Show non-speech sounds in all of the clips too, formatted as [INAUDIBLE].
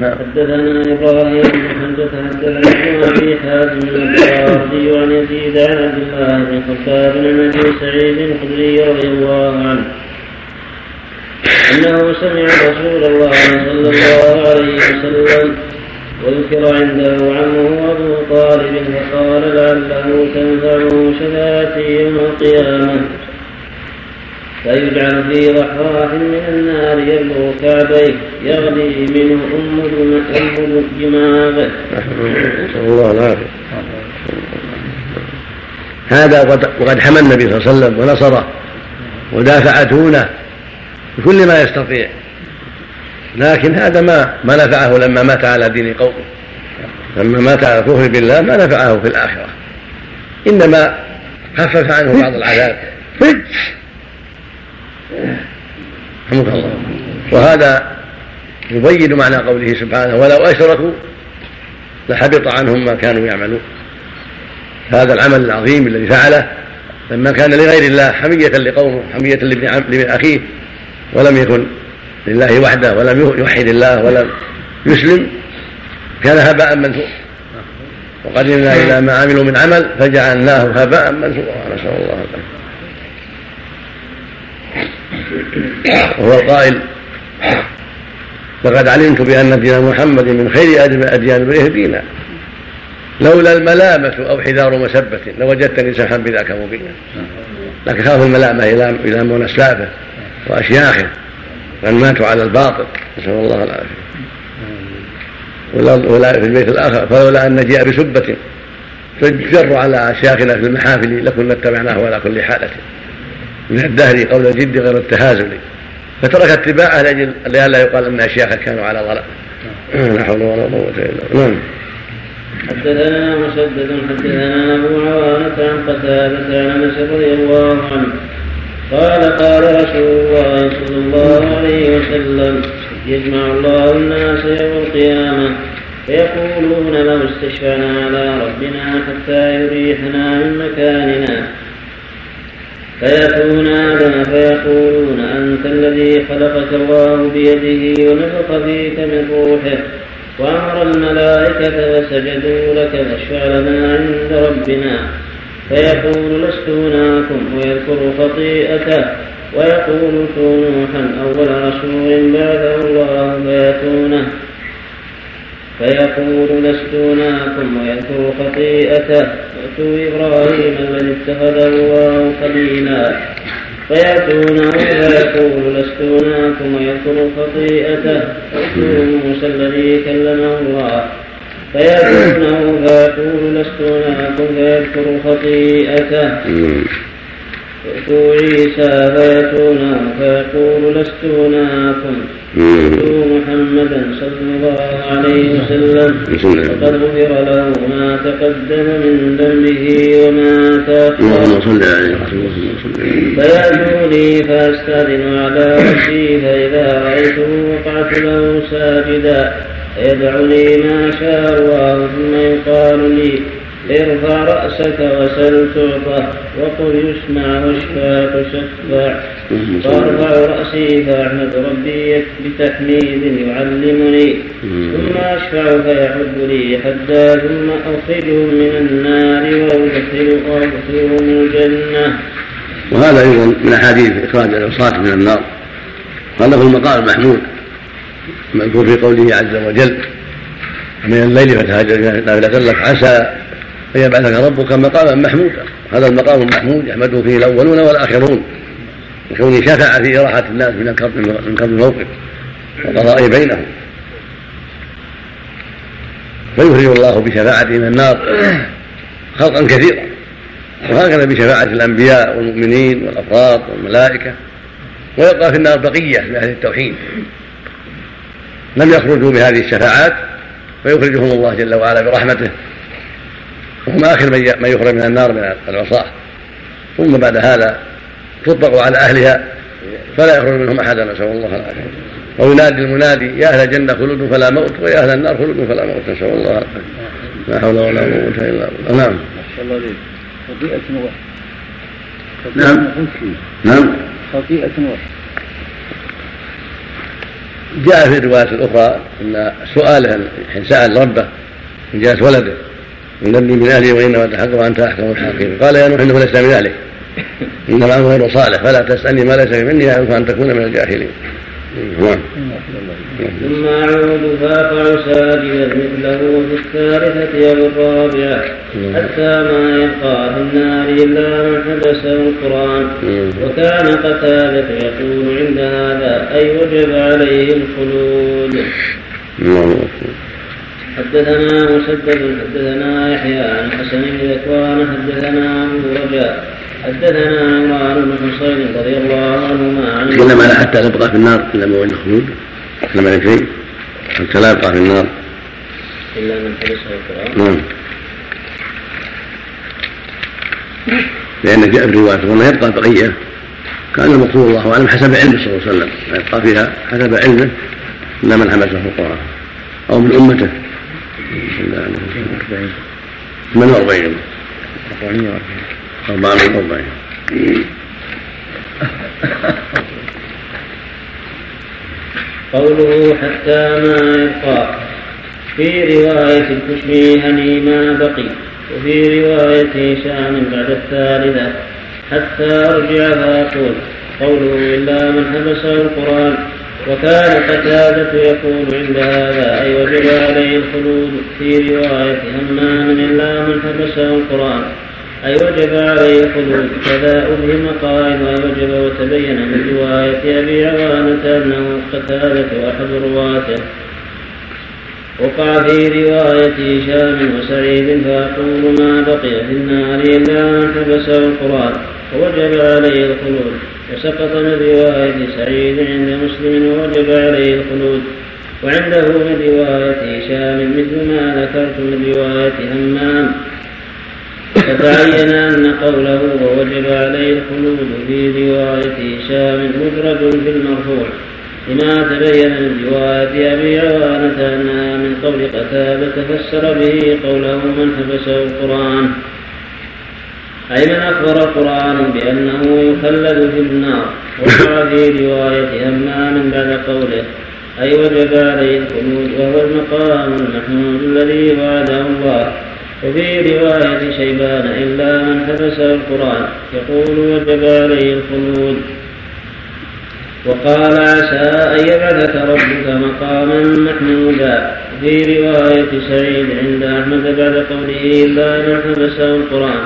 نعم حدثنا إبراهيم حمزه حدثنا ابي حازم الرازي عن يزيد عن عبد الله بن خباب بن ابي سعيد الخدري رضي الله عنه انه سمع رسول الله صلى الله عليه وسلم وذكر عنده عمه ابو طالب فقال لعله تنفعه شفاعتي يوم القيامه فيجعل في رحراح من النار يبلغ كعبيه يغلي منه أم أم دماغه نسأل الله العافية. هذا وقد حمى النبي صلى الله عليه وسلم ونصره ودافع دونه بكل ما يستطيع. لكن هذا ما ما نفعه لما مات على دين قومه لما مات على الكفر بالله ما نفعه في الآخرة. إنما خفف عنه بعض العذاب. وهذا يبين معنى قوله سبحانه ولو أشركوا لحبط عنهم ما كانوا يعملون. هذا العمل العظيم الذي فعله لما كان لغير الله حمية لقومه حمية لابن أخيه ولم يكن لله وحده ولم يوحد الله ولم يسلم كان هباء منثورا. وقدمنا إلى ما عملوا من عمل فجعلناه هباء منثورا. نسأل الله العافية. وهو القائل لقد علمت بأن دين محمد من خير أديان بره دينا لولا الملامة أو حذار مسبة لوجدتني سمحا بذاك مبينا. لكن خاف الملامة إلى من أسلافه وأشياخه من ماتوا على الباطل. نسأل الله العافية. ولا في البيت الآخر فلولا أن جاء بسبة فجر على أشياخنا في المحافل لكنا اتبعناه على كل حالة. من الدهر قول الجد غير التهازل. فترك اتباعه لاجل لئلا يقال أن اشياخه كانوا على ضلال. لا حول ولا قوة إلا بالله. نعم. حدثنا مسدد حدثنا أبو عوانة عن قتادة عن أنس رضي الله عنه. قال قال رسول الله صلى الله عليه وسلم يجمع الله الناس يوم القيامة. فيقولون لو استشفعنا على ربنا حتى يريحنا من مكاننا. فيأتون آدم فيقولون أنت الذي خلقك الله بيده ونفخ فيك من روحه وأمر الملائكة فسجدوا لك فاشفع لنا عند ربنا. فيقول لست هناكم ويذكر خطيئته ويقول نوحا أول رسول بعثه الله فيأتونه. فيقول لست هناكم ويذكر خطيئته ائتوا إبراهيم الذي اتخذه الله خليلا فيأتونه فيقول لست هناكم ويذكر خطيئته ائتوا موسى الذي كلمه الله. فيأتونه فيقول لست هناكم فيذكر خطيئته ائتوا عيسى فيأتونه فيقول لست هناكم. ائتوا محمدا صلى الله عليه وسلم. فقد غفر له ما تقدم من ذنبه وما تأخر. فيأتوني فأستأذن على ربي فإذا رأيته وقعت له ساجدا. فيدعني ما شاء الله ثم يقال لي ارفع رأسك وسل تعطى وقل يسمع واشفى تشفع فارفع رأسي فأحمد ربي بتحميد يعلمني. ثم أشفع فيحب لي حتى ثم أخرجهم من النار وأدخلهم الجنة. وهذا أيضا من أحاديث إخراج العصاة من النار. قال له المقام المحمود المذكور في قوله عز وجل من الليل فتهجد نافلة لك عسى فيبعثك ربك مقاما محمودا. هذا المقام المحمود يحمده فيه الأولون والآخرون. لكونه شفع في إراحة الناس من من كرب الموقف والقضاء بينهم. فيخرج الله بشفاعته من النار خلقا كثيرا. وهكذا بشفاعة الأنبياء والمؤمنين والأفراد والملائكة. ويبقى في النار بقية من أهل التوحيد. لم يخرجوا بهذه الشفاعات. فيخرجهم الله جل وعلا برحمته. وهم آخر من يخرج من النار من العصاة. ثم بعد هذا تطبق على أهلها فلا يخرج منهم أحد نسأل الله العافية. وينادي المنادي يا أهل الجنة خلود فلا موت ويا أهل النار خلود فلا موت نسأل الله العافية. لا حول ولا قوة إلا بالله. نعم. خطيئة نعم. نعم. خطيئة جاء في الروايات الأخرى أن سؤاله حين سأل ربه من جهة ولده ينبي من أهلي وإنما تحق وأنت أحكم الحاكمين قال يا نوح إنه ليس من أهلك إنما أنا غير صالح. فلا تسألني ما ليس مني أعرف أن تكون من الجاهلين. نعم. ثم أعود فأقع ساجدا مثله في الثالثة أو الرابعة. حتى ما يبقى في النار إلا من حبسه القرآن. وكان قتادة يقول عند هذا. أي وجب عليه الخلود. حدثنا مسدد حدثنا يحيى عن حسن بن ذكوان حدثنا ابو رجاء حدثنا عمران بن حصين رضي الله عنهما عن تكلم على حتى تبقى في النار إلا وجه الخلود تكلم على شيء. حتى لا يبقى في النار. إلا من حبسه القرآن. نعم. لأن جاء في رواية وما يبقى بقية. كأن المقصود الله أعلم حسب علمه صلى الله عليه وسلم. يبقى فيها حسب علمه إلا من حبسه القرآن. أو من أمته. 48 48 قوله حتى ما يبقى في رواية الكشميهني ما بقي وفي رواية هشام بعد الثالثة. حتى أرجع فأقول قوله إلا من حبسه القرآن. وكان قتادة يقول عند هذا أي وجب عليه الخلود في رواية همام إلا من حبسه القرآن. أي وجب عليه الخلود كذا أبهم قائل أي وجب وتبين من رواية أبي عوانة أنه قتادة أحد رواته. وقع في رواية هشام وسعيد فأقول ما بقي في النار إلا من حبسه القرآن. ووجب عليه الخلود وسقط من رواية سعيد عند مسلم ووجب عليه الخلود. وعنده من رواية هشام مثل ما ذكرت من رواية همام. فتعين أن قوله ووجب عليه الخلود في رواية هشام مدرج في المرفوع لما تبين من رواية أبي عوانة أنها من قول قتادة فسر به قوله من حبسه القرآن. أي من أخبر القرآن بأنه يخلد في النار؟ وقع في رواية همام بعد قوله أي وجب عليه الخلود وهو المقام المحمود الذي وعده الله. وفي رواية شيبان إلا من حبسه القرآن يقول وجب عليه الخلود. وقال عسى أن يبعثك ربك مقاما محمودا. في رواية سعيد عند أحمد بعد قوله إلا من حبسه القرآن.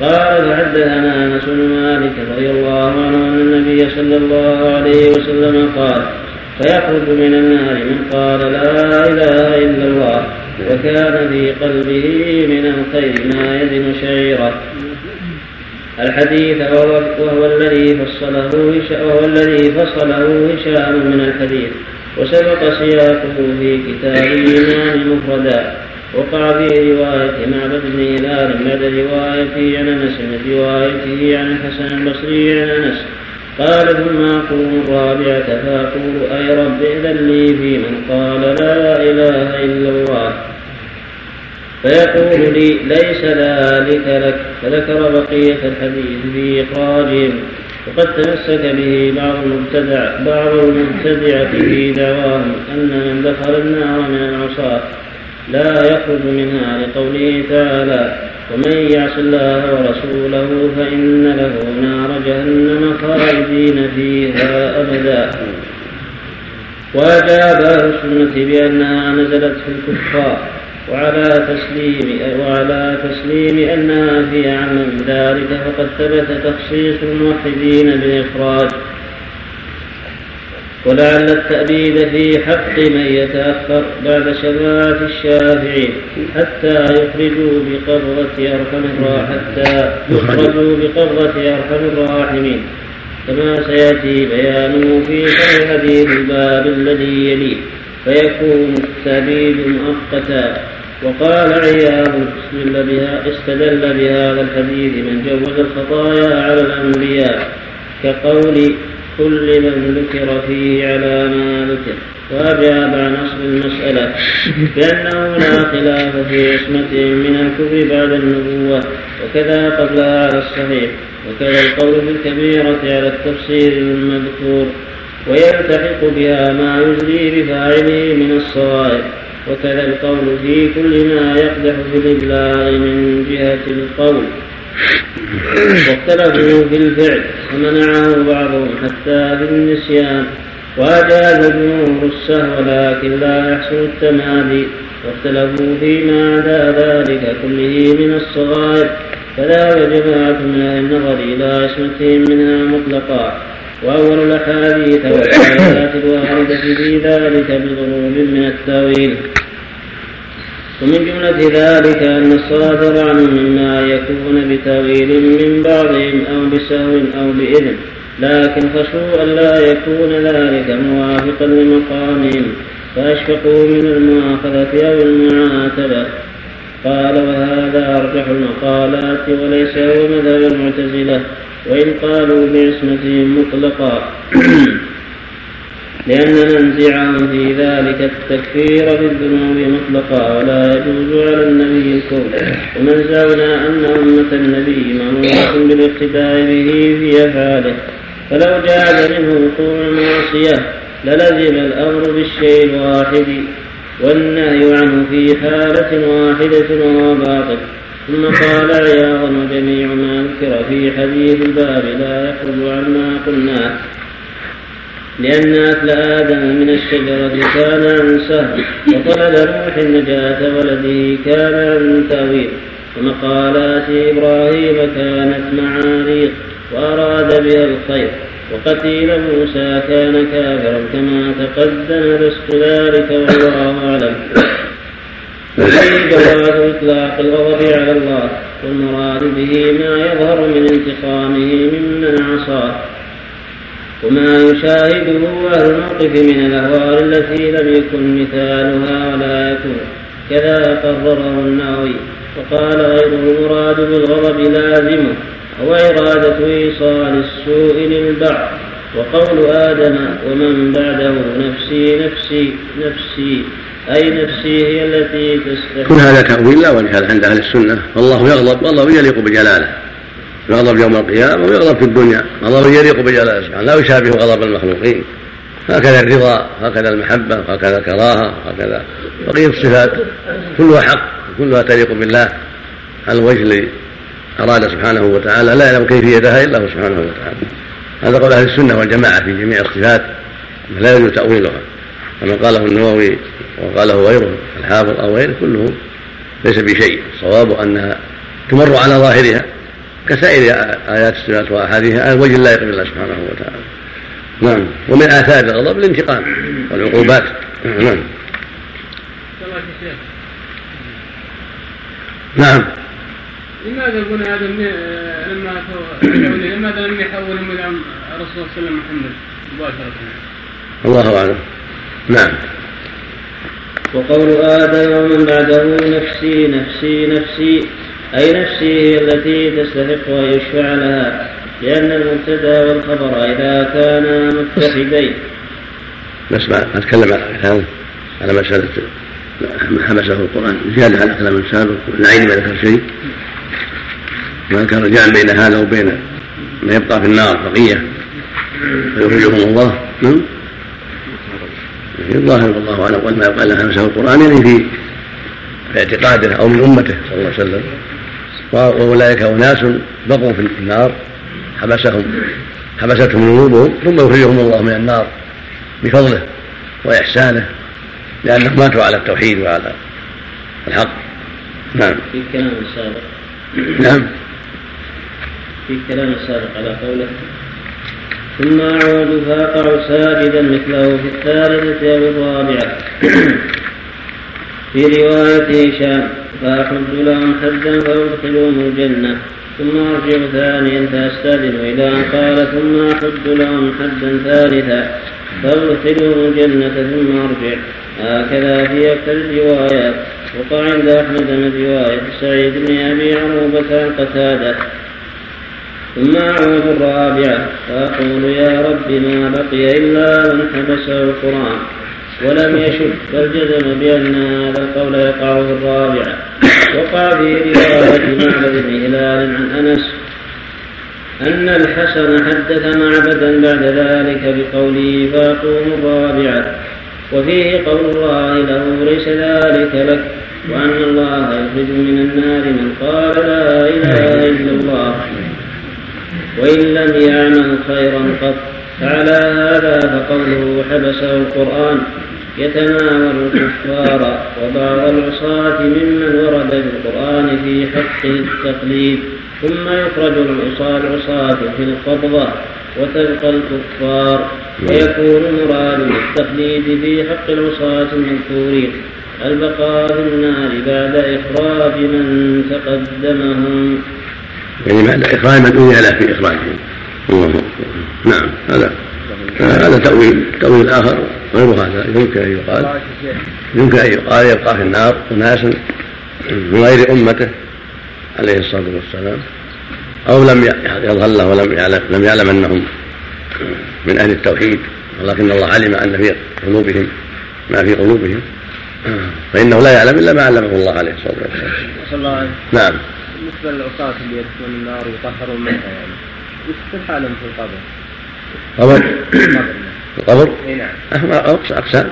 قال فحدثنا أنس بن مالك رضي الله عنه أن النبي صلى الله عليه وسلم قال فيخرج من النار من قال لا إله إلا الله وكان في قلبه من الخير ما يزن شعيره. الحديث وهو, الذي فصله وهو الذي فصله هشام من الحديث وسبق سياقه في كتاب الإيمان مفردا. وقع في رواية معبد بن هلال بعد روايته عن أنس روايته عن الحسن البصري عن أنس. قال ثم أقوم الرابعة فأقول أي رب إذن لي في من قال لا إله إلا الله. فيقول لي ليس ذلك لك فذكر بقية الحديث في إخراجهم. وقد تمسك به بعض المبتدع بعض المبتدعة في دعواهم أن من دخل النار من العصاة. لا يخرج منها لقوله تعالى ومن يعص الله ورسوله فإن له نار جهنم خالدين فيها أبدا. وأجاب أهل السنة بأنها نزلت في الكفار وعلى تسليم وعلى تسليم أنها في من ذلك فقد ثبت تخصيص الموحدين بالإخراج. ولعل التأبيد في حق من يتأخر بعد شفاعة الشافعين حتى يخرجوا بقبضة أرحم حتى يخرجوا بقبضة أرحم الراحمين. كما سيأتي بيانه في حديث الباب الذي يليه. فيكون التأبيد مؤقتا. وقال عياض استدل بها استدل بهذا الحديث من جوز الخطايا على الأنبياء. كقول كل من ذكر فيه على ما ذكر. وأجاب عن أصل المسألة بأنه لا خلاف في عصمة من الكفر بعد النبوة. وكذا قبلها على الصحيح. وكذا القول في الكبيرة على التفسير المذكور. ويلتحق بها ما يجري بفاعله من الصوائب وكذا القول في كل ما يقدح في الإبلاغ من جهة القول. واختلفوا في الفعل فمنعه بعضهم حتى في النسيان وأجاز جمهور السهو لكن لا يحصل التمادي. واختلفوا فيما عدا ذلك كله من الصغائر فذهب جماعة من أهل النظر إلى عصمتهم منها مطلقا. وأول الأحاديث والآيات الواردة في ذلك بضروب من التأويل. ومن جملة ذلك أن الصادر عنه مما يكون بتأويل من بعضهم أو بسهو أو بإذن لكن خشوا ألا يكون ذلك موافقا لمقامهم فأشفقوا من المؤاخذة أو المعاتبة. قال وهذا أرجح المقالات وليس هو مذهب المعتزلة وإن قالوا بعصمتهم مطلقا. [CLEARS THROAT] لأن منزعهم في ذلك التكفير بالذنوب مطلقا ولا يجوز على النبي الكفر. ومن زعمنا أن أمة النبي مأمورة بالاقتداء به في أفعاله فلو جاز منه وقوع المعصية للزم الأمر بالشيء الواحد والنهي عنه في حالة واحدة وهو باطل ثم قال عياض وجميع ما ذكر في حديث الباب لا يخرج عما قلناه لأن أكل آدم من الشجرة كان عن سهل وطلب روح النجاة ولده كان عن تأويل ومقالات إبراهيم كانت معاريق وأراد بها الخير وقتيل موسى كان كافرا كما تقدم لست ذلك والله أعلم. وفيه جواز إطلاق الغضب على الله والمراد به ما يظهر من انتقامه ممن عصاه. وما يشاهده أهل الموقف من الأهوال التي لم يكن مثالها ولا يكون. كذا قرره النووي. وقال غيره المراد بالغضب لازمه هو إرادة إيصال السوء للبعض. وقول آدم ومن بعده نفسي نفسي نفسي. أي نفسي هي التي تستحق. كل هذا تأويل لا وجه عند أهل السنة. فالله يغضب والله يليق بجلاله. يغضب يوم القيامة ويغضب في الدنيا. غضب يليق بجلاله سبحانه لا يشابه غضب المخلوقين. هكذا الرضا هكذا المحبة هكذا الكراهة هكذا بقية الصفات. كلها حق كلها تليق بالله. على الوجه الذي أراد سبحانه وتعالى لا يعلم كيفيتها إلا هو سبحانه وتعالى. هذا قول أهل السنة والجماعة في جميع الصفات لا يجوز تأويلها. كما قاله النووي وقاله غيره الحافظ أو غيره كله ليس بشيء. الصواب أنها تمر على ظاهرها. كسائر آيات الصفات وأحاديثها على وجه لا يقبل الله سبحانه وتعالى. نعم. ومن آثار الغضب الانتقام والعقوبات. نعم نعم. لماذا ابن آدم لما لماذا لم يحولهم إلى الرسول صلى الله عليه وسلم محمد مباشرة؟ الله أعلم. نعم. وقول آدم ومن بعده نفسي نفسي نفسي. أي نفسي هي التي تستحق أن يشفع لها لأن المبتدأ والخبر إذا كانا متحدين بس ما أتكلم على هذا على مسألة ما حبسه القرآن. زيادة على كلام سابق والعين ما ذكر شيء. ما ذكر جعل بين هذا وبين ما يبقى في النار بقية. فيخرجهم الله. نعم. الظاهر والله أعلم. قد ما يقال حبسه القرآن يعني في اعتقاده أو من أمته صلى الله عليه وسلم. وأولئك أناس بقوا في النار حبسهم حبستهم ذنوبهم ثم يخرجهم الله من النار بفضله وإحسانه لأنهم ماتوا على التوحيد وعلى الحق. نعم. في كلام السابق نعم. في كلام السابق على قوله ثم أعود فأقع ساجدا مثله في الثالثة أو الرابعة. [CLEARS THROAT] في رواية هشام فأحد لهم حدا فأدخلهم الجنة. ثم أرجع ثانيا فأستأذن إلى أن قال ثم أحد لهم حدا ثالثا فأدخلهم الجنة ثم أرجع. هكذا في أكثر الروايات وقع عند أحمد من رواية سعيد بن أبي عروبة عن قتادة. ثم أعود الرابعة. فأقول يا رب ما بقي إلا من حبسه القرآن. ولم يشك بل جزم بأن هذا القول يقع في الرابعة وقع في رواية معبد بن هلال عن أنس أن الحسن حدث معبدا بعد ذلك بقوله فأقوم الرابعة. وفيه قول الله له ليس ذلك لك وأن الله يخرج من النار من قال لا إله إلا الله. وإن لم يعمل خيرا قط. فعلى هذا فقوله حبسه القرآن يتناول الكفار وبعض العصاة ممن ورد في القرآن في حقه التقليد ثم يخرج العصاة في القبضة وتبقى الكفار ويكون مراد التقليد في حق العصاة المذكورين البقاء في النار بعد إخراج من تقدمهم. يعني بعد إخراج من أذن له في إخراجهم. الله نعم هذا. هذا تأويل تأويل آخر غير هذا؟ يمكن أن يقال. يمكن أن يقال يبقى في النار أناس من غير أمته عليه الصلاة والسلام أو لم يظهر له ولم يعلم لم يعلم أنهم من أهل التوحيد ولكن الله علم أن في قلوبهم ما في قلوبهم. فإنه لا يعلم إلا ما علمه الله عليه الصلاة والسلام. نعم. بالنسبة للعصاة اللي يدخلون النار ويطهرون منها يعني. وش حالهم في القبر؟ قبر؟ [COUGHS] القبر؟ إي نعم. هم أقسام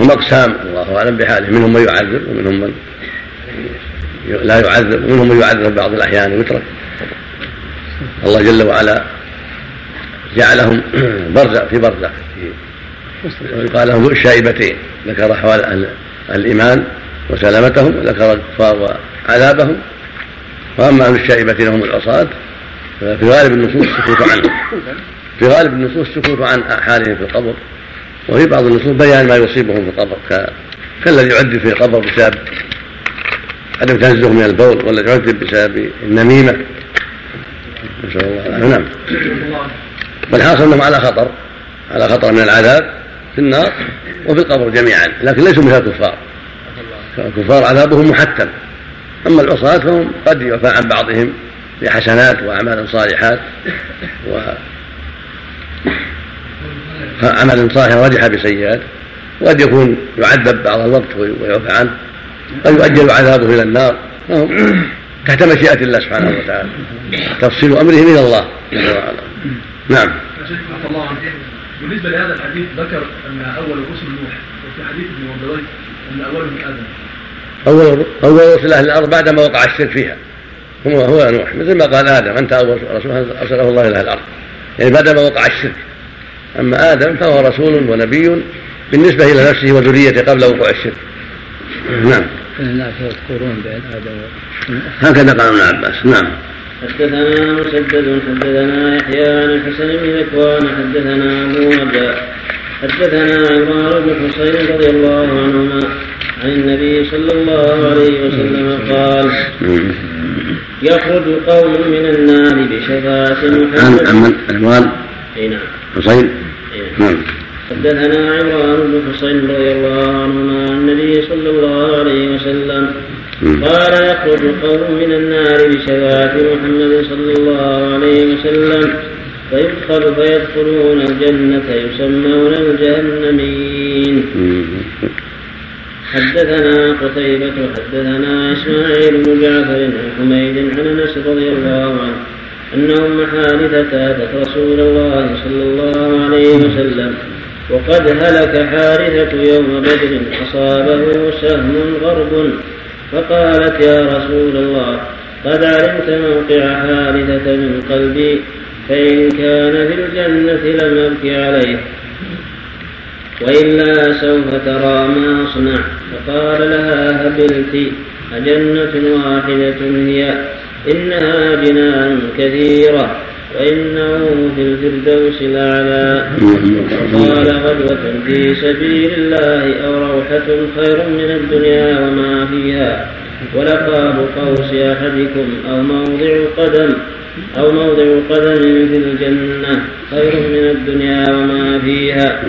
هم أقسام الله أعلم بحاله. منهم من يعذب ومنهم من لا يعذب ومنهم من يعذب بعض الأحيان ويترك الله جل وعلا جعلهم [COUGHS] برزخ في برزخ. ويقال لهم ذو الشائبتين ذكر أحوال أهل الإيمان وسلامتهم وذكر الكفار وعذابهم. وأما أهل الشائبه هم العصاة. ففي غالب النصوص السكوت عنهم في غالب النصوص السكوت عن حالهم في القبر وفي بعض النصوص بيان ما يصيبهم في القبر كالذي يعذب في القبر بسبب عدم تنزه من البول ولا يعذب بسبب النميمة. نسال الله. نعم. والحاصل أنهم على خطر على خطر من العذاب في النار وفي القبر جميعا لكن ليسوا مثل الكفار. الكفار عذابهم محتم. أما العصاة فهم قد يعفى عن بعضهم بحسنات وأعمال صالحات و عمل صالح رجح بسيئات وقد يكون يعذب بعض الوقت ويعفى عنه قد يؤجل عذابه إلى النار. فهم تحت مشيئة الله سبحانه وتعالى. تفصيل أمرهم إلى الله. جل وعلا نعم. الله بالنسبة لهذا الحديث ذكر أن أول رسل نوح وفي حديث ابن مردوي أن أولهم آدم. أول أول رسل أهل الأرض بعدما وقع الشرك فيها. هو هو نوح مثل ما قال آدم أنت أول رسول أرسله الله إلى أهل الأرض. يعني بعدما وقع الشرك. أما آدم فهو رسول ونبي بالنسبة إلى نفسه وذريته قبل وقوع الشرك. نعم. الناس يذكرون بين آدم هكذا قال ابن عباس. نعم. حدثنا مسدد حدثنا يحيى عن الحسن بن ذكوان حدثنا أبو رجاء حدثنا عمران بن حسين رضي الله عنهما عن النبي صلى الله عليه وسلم قال يخرج قوم من النار بشفاعة محمد. عن عمران أي نعم. حسين نعم. حدثنا عمران بن حسين رضي الله عنهما عن النبي صلى الله عليه وسلم. قال يخرج قوم من النار بشفاعة محمد صلى الله عليه وسلم. فيدخل فيدخلون الجنة يسمون الجهنميين. حدثنا قتيبة حدثنا إسماعيل بن جعفر عن حميد عن أنس رضي الله عنه أن أم حارثة أتت رسول الله صلى الله عليه وسلم وقد هلك حارثة يوم بدر أصابه سهم غرب. فقالت يا رسول الله قد علمت موقع حارثة من قلبي فإن كان في الجنة لم أبكي عليه. وإلا سوف ترى ما أصنع فقال لها هبلت أجنة واحدة هي. إنها جنان كثيرة. وإنه في الفردوس الأعلى وقال غدوة في سبيل الله أو روحة خير من الدنيا وما فيها. ولقاب قوس أحدكم أو موضع قدم أو موضع قدم في الجنة خير من الدنيا وما فيها.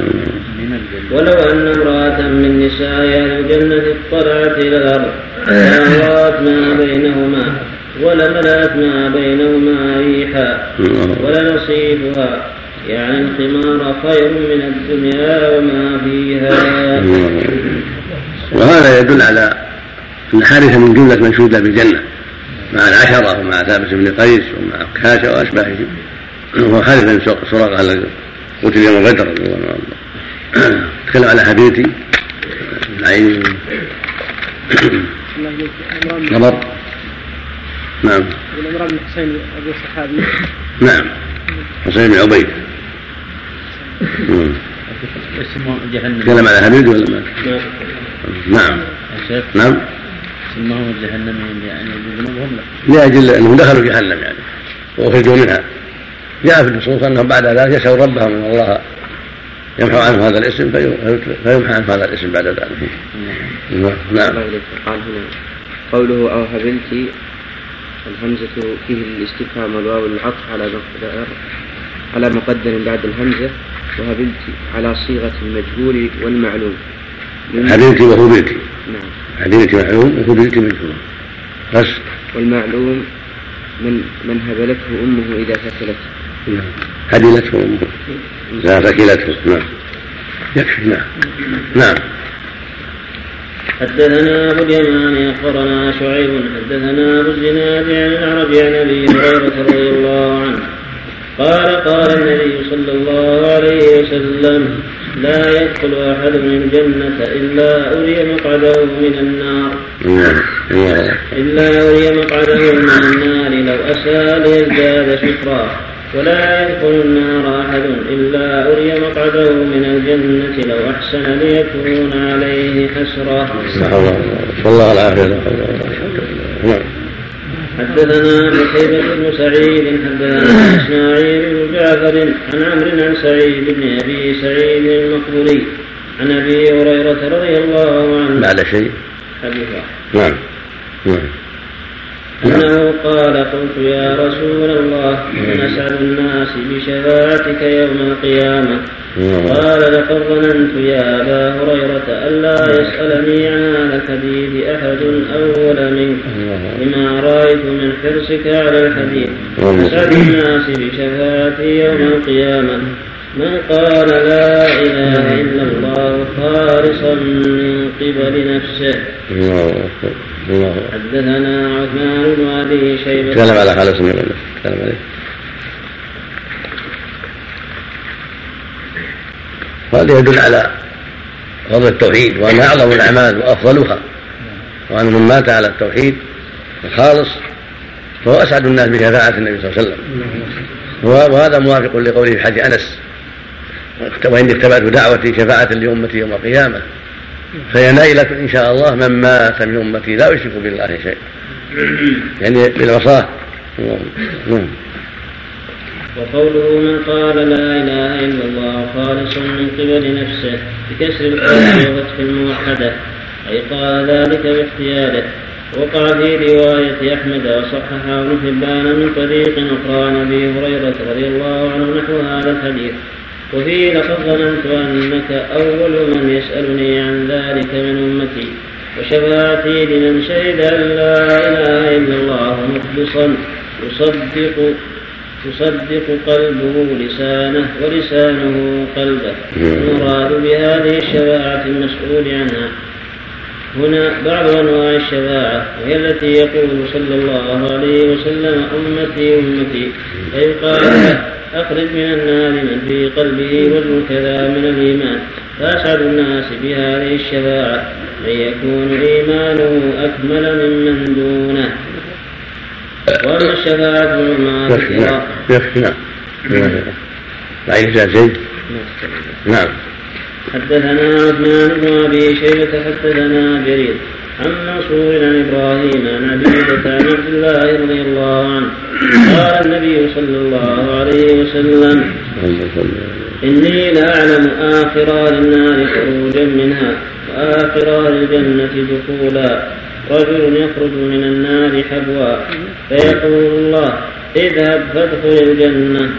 ولو أن امرأة من نساء أهل الجنة اطلعت إلى الأرض لأرات ما بينهما ولملأت ما بينهما ريحا ولنصيبها. يعني الخمار خير من الدنيا وما فيها. وهذا يدل على أن حارثة من جملة من شهد بالجنة مع العشرة ومع ثابت بن قيس ومع كاشة وأشباههم. وهو بن سراقة الذي قتل يوم بدر رضي الله عنه تكلم على حبيبتي. العين. نظر. نعم. بن حسين صحابي نعم. حسين بن عبيد. تكلم على حبيبتي ولا ما؟ نعم. نعم. سماهم الجهنميين يعني بذنوبهم لا لأجل أنهم دخلوا جهنم يعني. وأخرجوا منها. جاء في النصوص أنهم بعد ذلك يسألوا ربهم أن الله. يمحو عنهم هذا الاسم في- فيمحى عنهم هذا الاسم بعد ذلك. نعم. إليك. قال هنا قوله أو هبلت الهمزة فيه الاستفهام والواو العطف على مقدار على مقدر بعد الهمزة وهبلت على صيغة المجهول والمعلوم. حبيبتي وهبلتي نعم. حبيبتي معلوم وهبلتي مجهول. بس. والمعلوم من من هبلته أمه إذا ثكلت نعم. فكلته نعم. يكفي. نعم. نعم. حدثنا أبو اليمان أخبرنا شعيب. حدثنا أبو الزناد عن الأعرج عن أبي هريرة رضي الله عنه. قال قال النبي صلى الله عليه وسلم لا يدخل أحد الجنة إلا أري مقعده من النار. نعم. الله إلا أري مقعده من النار. لو أساء ليزداد شكرا. ولا يدخل النار أحد إلا أري مقعده من الجنة لو أحسن ليكون عليه حسرة. والله العافية. نعم. حدثنا قتيبة بن سعيد حدثنا إسماعيل بن جعفر عن عمرو عن سعيد بن أبي سعيد المقبولي عن أبي هريرة رضي الله عنه. بعد شيء؟ حديث نعم. نعم. أنه قال قلت يا رسول الله من أسعد الناس بشفاعتك يوم القيامة؟ نعم. قال لقد ظننت يا أبا هريرة ألا يسألني عن الحديث أحد أول منك لما رأيت من حرصك على الحديث. نعم. أسعد الناس بشفاعتي يوم القيامة. من قال لا إله إلا الله خالصا من قبل نفسه. الله أكبر الله حدثنا عثمان بن أبي شيبة. تكلم على خالص من الله تكلم عليه. وهذا يدل على فضل التوحيد وأنها أعظم الأعمال وأفضلها وأن من مات على التوحيد الخالص فهو أسعد الناس بشفاعة النبي صلى الله عليه وسلم. وهذا موافق لقوله في حديث أنس وإني اتبعت دعوتي شفاعة لأمتي يوم القيامة. فهي نائلة إن شاء الله من مات من أمتي لا يشرك بالله شيئا. يعني بالعصاة نعم. وقوله من قال لا إله إلا الله خالصا من قبل نفسه بكسر القاف وفتح الموحدة أي قال ذلك باختياره وقع في رواية أحمد وصححه ابن حبان من طريق أخرى عن أبي هريرة رضي الله عنه نحو هذا الحديث. وفيه لقد ظننت أنك أول من يسألني عن ذلك من أمتي. وشفاعتي لمن شهد أن لا إله إلا الله مخلصا. يصدق يصدق قلبه لسانه ولسانه قلبه. المراد بهذه الشفاعة المسؤول عنها. هنا بعض أنواع الشفاعة وهي التي يقول صلى الله عليه وسلم أمتي أمتي. فيقال أخرج من النار من في قلبه وزن كذا من الإيمان. فأسعد الناس بهذه الشفاعة من يكون إيمانه أكمل ممن دونه. وأما الشفاعة العظمى يكفي نعم نعم. نعم. حدثنا عثمان بن أبي شيبة حدثنا جرير. عن منصور عن إبراهيم عن عبيدة عن عبد الله رضي الله عنه. قال النبي صلى الله عليه وسلم إني لاعلم آخر أهل النار خروجا منها وآخر أهل الجنة دخولا. رجل يخرج من النار حبوا. فيقول الله اذهب فادخل الجنة.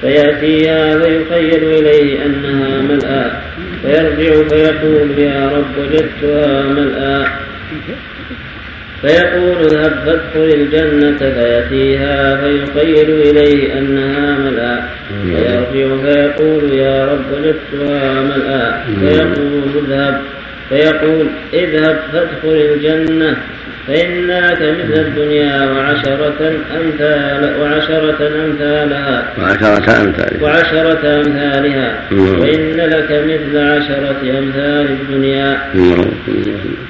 فيأتيها فيخيل إليه أنها ملآ فيرجع فيقول يا رب وجدتها ملآ فيقول اذهب فادخل الجنة فيأتيها فيخيل إليه أنها ملآ. فيرجع فيقول يا رب وجدتها ملآ. فيقول اذهب. فيقول اذهب فادخل الجنة. فإنك مثل الدنيا وعشرة أمثال وعشرة أمثالها. وعشرة أمثال وعشرة أمثالها. نعم. وإن لك مثل عشرة أمثال الدنيا. نعم.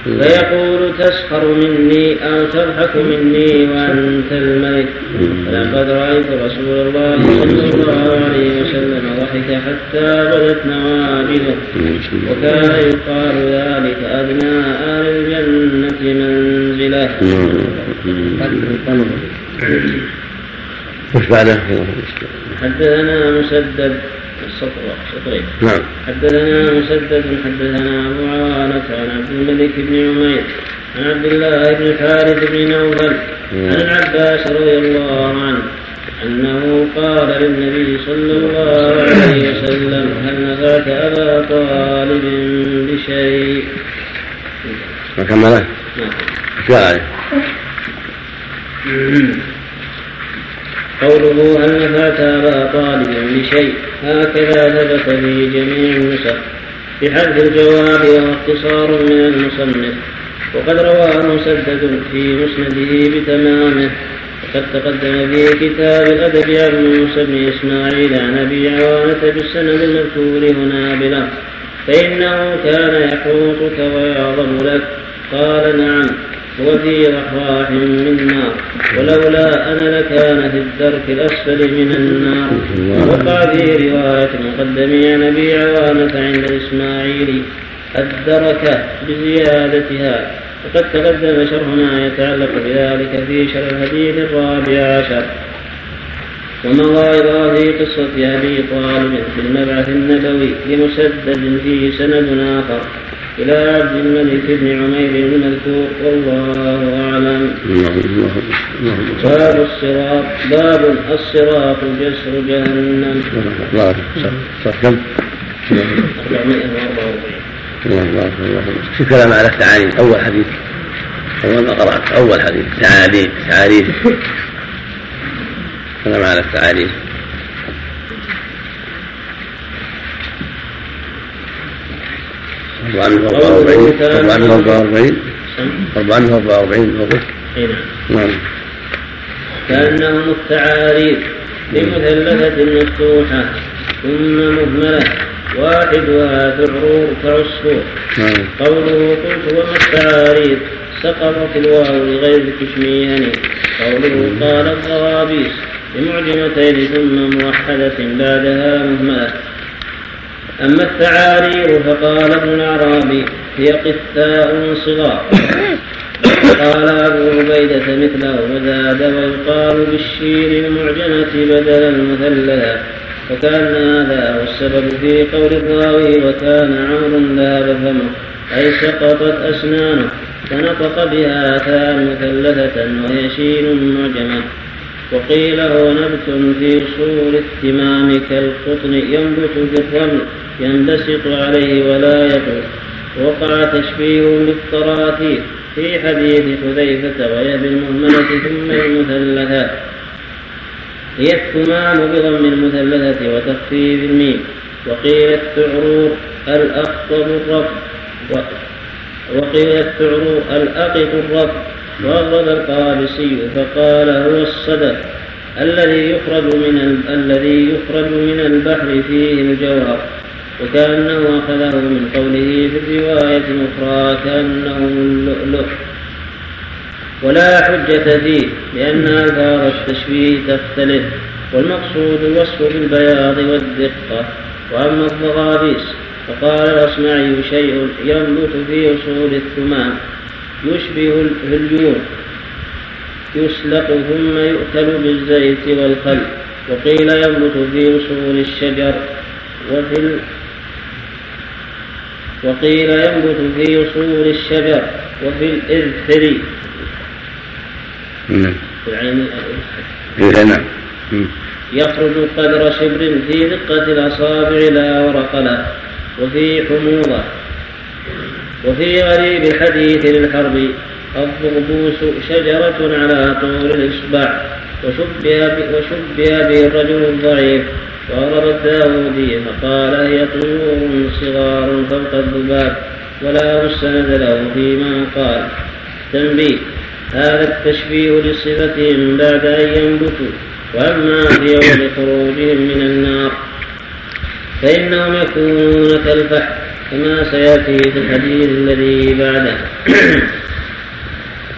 فيقول تسخر مني أو تضحك مني وأنت الملك فلقد رأيت رسول الله صلى الله عليه وسلم ضحك حتى بدت نواجذه وكان يقال ذلك أدنى أهل الجنة منزله وش بعده؟ حدثنا مسدد السطر سطرين نعم حدثنا مسدد حدثنا ابو عوانة عن عبد الملك بن عمير عن عبد الله بن الحارث بن نوفل عن العباس رضي الله عنه أنه قال للنبي صلى الله عليه وسلم هل نفعت أبا طالب بشيء؟ ما كمله؟ نعم. قوله هل نفعت أبا طالب بشيء هكذا ثبت في جميع النسخ. بحذف الجواب وهو اختصار من المصنف. وقد رواه مسدد في مسنده بتمامه. وقد تقدم في كتاب الأدب عن موسى بن إسماعيل عن أبي عوانة بالسند المذكور هنا بله فإنه كان يحوطك ويعظم لك. قال نعم. هو في رحراح من نار. ولولا أنا لكان في الدرك الأسفل من النار. وقع في رواية المقدم عن أبي عوانة عند الإسماعيلي الدركة بزيادتها. وقد تقدم شرح ما يتعلق بذلك في شرح الحديث الرابع عشر. أيضا في قصة أبي طالب في المبعث النبوي لمسدد فيه سند آخر. إلى عبد الملك بن عمير المذكور والله أعلم. باب الصراط باب الصراط جسر جهنم. الله كم؟ 444 الله الله الله شوف كلام على التعاليم أول حديث. أول ما قرأت أول حديث. تعاليم تعاليم. كلام على التعاليم. أربعة من أربعة وأربعين أربعة من أربعة وأربعين أربعة من وأربعين موقف أي نعم. كأنهم التعاريف بمثلثة مفتوحة ثم مهملة واحدها ذعرور كعصفور نعم. قوله قلت وما التعاريف؟ سقطت الواو لغير الكشميهني قوله قال الضرابيس بمعجمتين ثم موحدة بعدها مهملة. أما التعارير فقال ابن العرابي هي قثاء صغار. قال أبو عبيدة مثله وزاد ويقال بالشين المعجمة بدل المثلثة فكان هذا هو السبب في قول الراوي وكان عمرو ذهب فمه أي سقطت أسنانه فنطق بها تاء مثلثة وهي شين معجمة. وقيل هو نبت في صور الثمام كالقطن ينبت في الرمل ينبسط عليه ولا يطول وقع تشبيه بالطراثير في حديث حذيفة وهي بالمهملة ثم المثلثات هي الثمام بضم المثلثة وتخفيف الميم. وقيل التعرور الأخطب الرفع وقيل التعرور الأقط الرفع وأغرب القابسي فقال هو الصدف الذي يخرج من ال... الذي يخرج من البحر فيه الجوهر وكأنه أخذه من قوله في الرواية الأخرى كأنه اللؤلؤ ولا حجة فيه لأن ألفاظ التشبيه تختلف والمقصود الوصف بالبياض والدقة. وأما الضغابيس فقال الأصمعي شيء ينبت في أصول الثمام يشبه الهليون يسلق ثم يؤكل بالزيت والخل. وقيل ينبت في أصول الشجر وفي ال... وقيل ينبت في أصول الشجر وفي الإذخر نعم. العين إيه، نعم. يخرج قدر شبر في دقة الأصابع لا ورق له وفي حموضة. وفي غريب الحديث للحرب الضربوس شجرة على طول الإصبع وشبه وشبه به الرجل الضعيف وأغرب الداودي فقال هي طيور صغار فوق الذباب ولا مستند له فيما قال. تنبيه هذا التشبيه لصفتهم بعد أن ينبتوا وأما في يوم خروجهم من النار فإنهم يكونون كالفحم. كما سيأتي في الحديث الذي بعده. [COUGHS]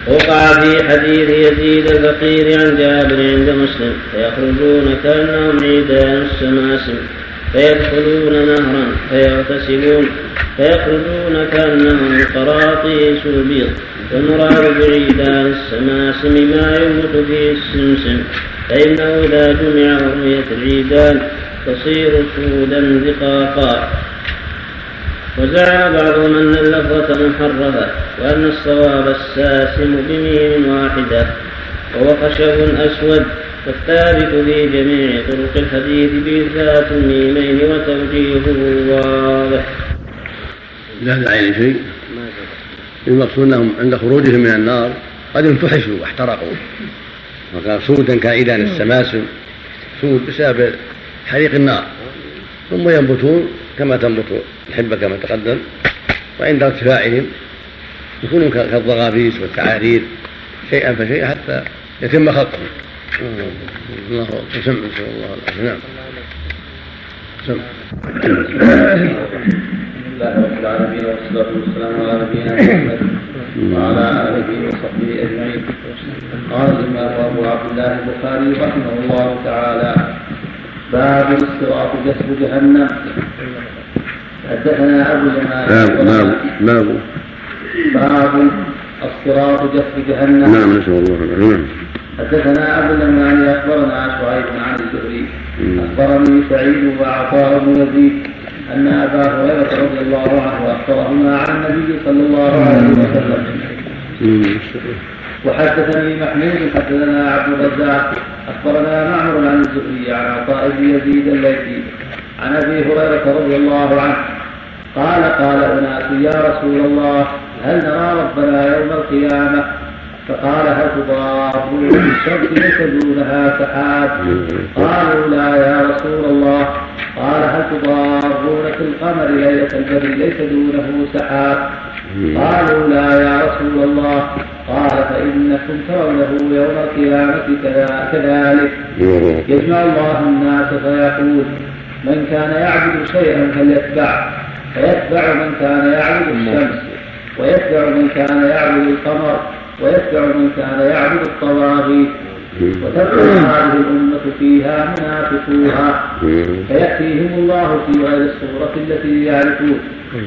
وقع في حديث يزيد الفقير عن جابر عند مسلم فيخرجون كأنهم عيدان السماسم فيدخلون نهرا فيغتسلون فيخرجون كأنهم قراطيس البيض والمراد بعيدان السماسم ما يموت فيه السمسم فإنه إذا جمع رؤية العيدان تصير سودا دقاقا وزعم بعضهم أن اللفظة محرفة وأن الصواب الساسم بميم واحدة وهو خشب أسود والثابت في جميع طرق الحديث بإثبات الميمين وتوجيهه واضح. لا داعي لشيء. المقصود انهم عند خروجهم من النار قد انفحشوا واحترقوا. وكان سودا كعيدان السماسم سود بسبب حريق النار. ثم ينبتون كما تنبت الحبة كما تقدم. وعند ارتفاعهم يكونون كالضغابيس والتعارير شيئا فشيئا حتى يتم خلقهم الله سم نسأل الله العافية. نعم. سم لله رب العالمين والصلاة والسلام على نبينا محمد وعلى آله وصحبه أجمعين. قال الإمام أبو عبد الله البخاري رحمه الله تعالى باب الاستراق جسر جهنم. حدثنا أبو باب باب باب باب الصراط جسر جهنم. نعم نسأل الله العافية. نعم. حدثنا أبو اليمان أخبرنا شعيب عن الزهري. أخبرني سعيد وعطاء بن يزيد أن أبا هريرة رضي الله عنه اخبرهما عن النبي صلى الله عليه وسلم. وحدثني محمود حدثنا عبد الرزاق أخبرنا معمر عن الزهري عن عطاء بن يزيد الليثي عن أبي هريرة رضي الله عنه. قال قال أناس يا رسول الله هل نرى ربنا يوم القيامة؟ فقال هل تضارون بالشمس ليس دونها سحاب؟ قالوا لا يا رسول الله. قال هل تضارون في القمر ليلة البدر ليس دونه سحاب؟ قالوا لا يا رسول الله. قال فإنكم ترونه يوم القيامة كذلك. يجمع الله الناس فيقول من كان يعبد شيئا فليتبع. فيتبع من كان يعبد الشمس. ويتبع من كان يعبد القمر. ويتبع من كان يعبد الطواغيت. وتبقى هذه الأمة فيها منافقوها. فيأتيهم الله في غير الصورة التي يعرفون.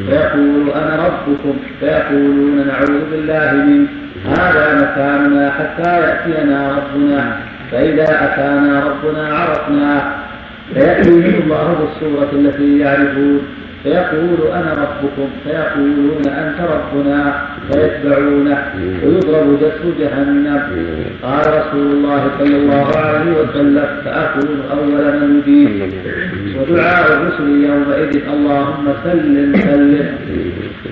فيقول أنا ربكم. فيقولون نعوذ بالله منك. هذا مكاننا حتى يأتينا ربنا. فإذا أتانا ربنا عرفنا فيأتيهم الله بالصورة التي يعرفون. فيقول أنا ربكم فيقولون أنت ربنا فيتبعونه ويضرب جسر جهنم. قال رسول الله صلى الله عليه وسلم فأكون أول من يجيب ودعاء الرسل يومئذ اللهم سلم سلم.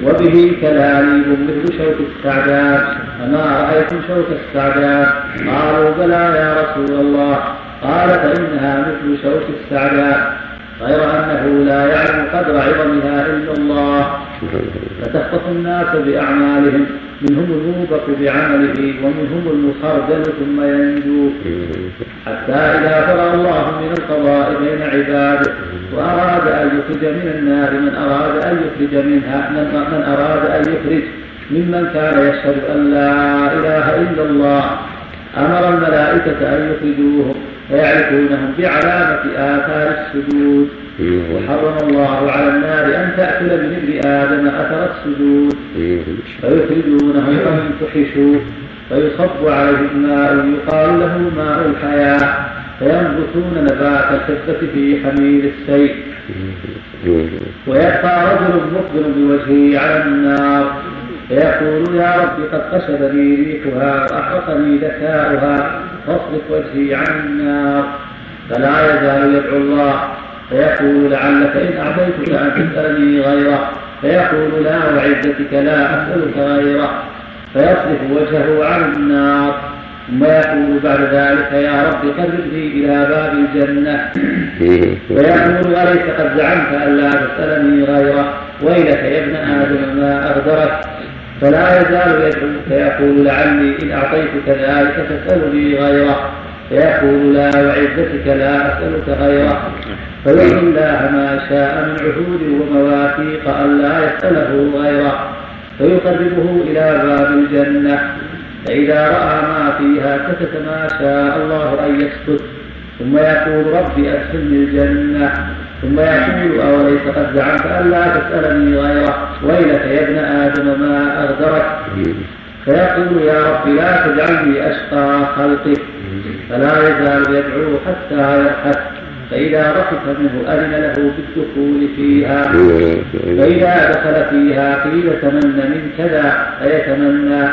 وبه كلاليب مثل شوك السعدان فما رأيتم شوك السعدان قالوا بلى يا رسول الله. قال فإنها مثل شوك السعدان غير أنه لا يعلم قدر عظمها إلا الله. فتخطف الناس بأعمالهم منهم الموبق بعمله ومنهم المخردل ثم ينجو. حتى إذا فرغ الله من القضاء بين عباده وأراد أن يخرج من النار من أراد أن يخرج منها من, من أراد أن يخرج ممن كان يشهد أن لا إله إلا الله أمر الملائكة أن يخرجوهم فيعرفونهم بعلامة آثار السجود. وحرم الله على النار أن تأكل من ابن آدم أثر السجود. فيخرجونهم فينفحشوا فيصب عليهم ماء يقال له ماء الحياة. فينبتون نبات الخفة في حميل السيف. ويبقى رجل مقبل بوجهه على النار. فيقول يا رب قد قشبني ريحها وأحرقني ذكاؤها. فاصرف وجهي عن النار فلا يزال يدعو الله فيقول لعلك إن أعطيتك أن تسألني غيره فيقول لا وعزتك لا أسألك غيره فيصرف وجهه عن النار. ثم يقول بعد ذلك يا رب قربني إلى باب الجنة. فيقول أليس قد زعمت أن لا تسألني غيره؟ ويلك يا ابن آدم ما أغدرك. فلا يزال يدعو فيقول لعلي إن أعطيتك ذلك تسألني غيره. فيقول لا وعزتك لا أسألك غيره. فيدعو الله ما شاء من عهود ومواثيق ألا يسأله غيره. فيقربه إلى باب الجنة. فإذا رأى ما فيها سكت ما شاء الله أن يسكت. ثم يقول ربي أدخلني الجنة. ثم يقول أوليس قد زعمت ألا تسألني غيره. ويلك يا ابن آدم ما أغدرك فيقول يا رب لا تجعلني أشقى خلقك فلا يزال يدعو حتى يضحك فإذا ضحك منه أذن له بالدخول فيها. فإذا دخل فيها قيل تمنى من كذا فيتمنى.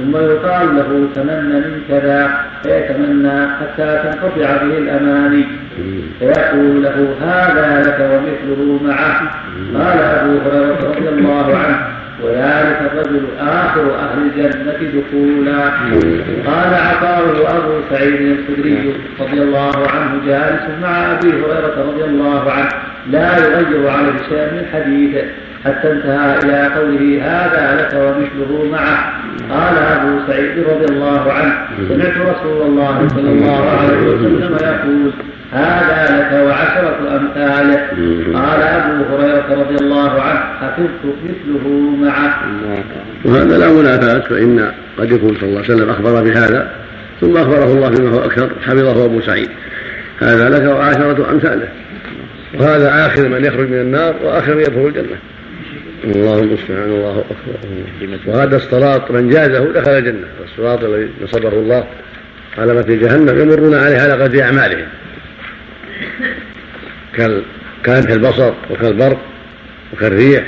ثم يقال له تمنى من كذا فيتمنى حتى تنقطع به الأماني. فيقول له هذا لك ومثله معه. قال أبو هريرة رضي الله عنه وذلك الرجل آخر أهل الجنة دخولا. قال عطاء أبو سعيد الخدري رضي الله عنه جالس مع أبي هريرة رضي الله عنه لا يغير عليه شيئا من حديثه. حتى انتهى إلى قوله هذا لك ومثله معه. قال أبو سعيد رضي الله عنه سمعت رسول الله صلى الله عليه وسلم يقول هذا لك وعشرة أمثاله قال أبو هريرة رضي الله عنه حفظت مثله معه. وهذا لا منافاة فإن قد يكون صلى الله عليه وسلم أخبر بهذا ثم أخبره الله بما هو أكثر حفظه أبو سعيد. هذا لك وعشرة أمثاله. وهذا آخر من يخرج من النار وآخر من يدخل الجنة. الله المستعان الله أكبر. وهذا الصراط من جازه دخل الجنة. الصراط الذي نصبه الله على مثل جهنم يمرون عليه على قدر أعمالهم. كان كالبصر وكالبرق وكالريح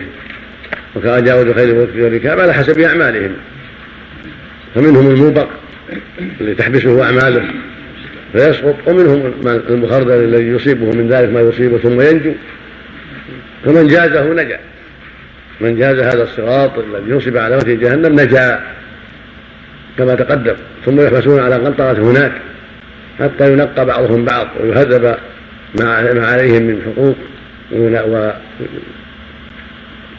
وكأجاوز خير والركاب على حسب أعمالهم. فمنهم الموبق اللي تحبسه أعماله فيسقط ومنهم المخردل الذي يصيبه من ذلك ما يصيبه ثم ينجو. فمن جازه نجا. من جاز هذا الصراط الذي ينصب على وجه جهنم نجا كما تقدم ثم يحبسون على قنطرة هناك حتى ينقى بعضهم بعض ويهذب ما عليهم من حقوق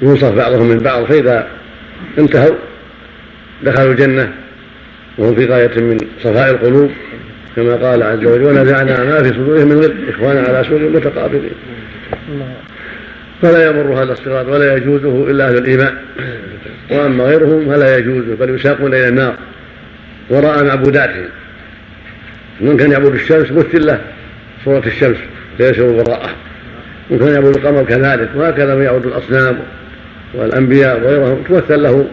وينصف بعضهم من بعض فإذا انتهوا دخلوا الجنة وهم في غاية من صفاء القلوب كما قال عز وجل ونزعنا ما في صدورهم من غل إخوانا على سور متقابلين. فلا يمر هذا الصراط ولا يجوزه إلا أهل الإيمان. وأما غيرهم فلا يجوزه بل يساقون إلى النار. وراء معبوداتهم. من كان يعبد الشمس مثل له صورة الشمس فيشرب وراءه. ومن كان يعبد القمر كذلك وهكذا من يعبد الأصنام والأنبياء وغيرهم تمثل له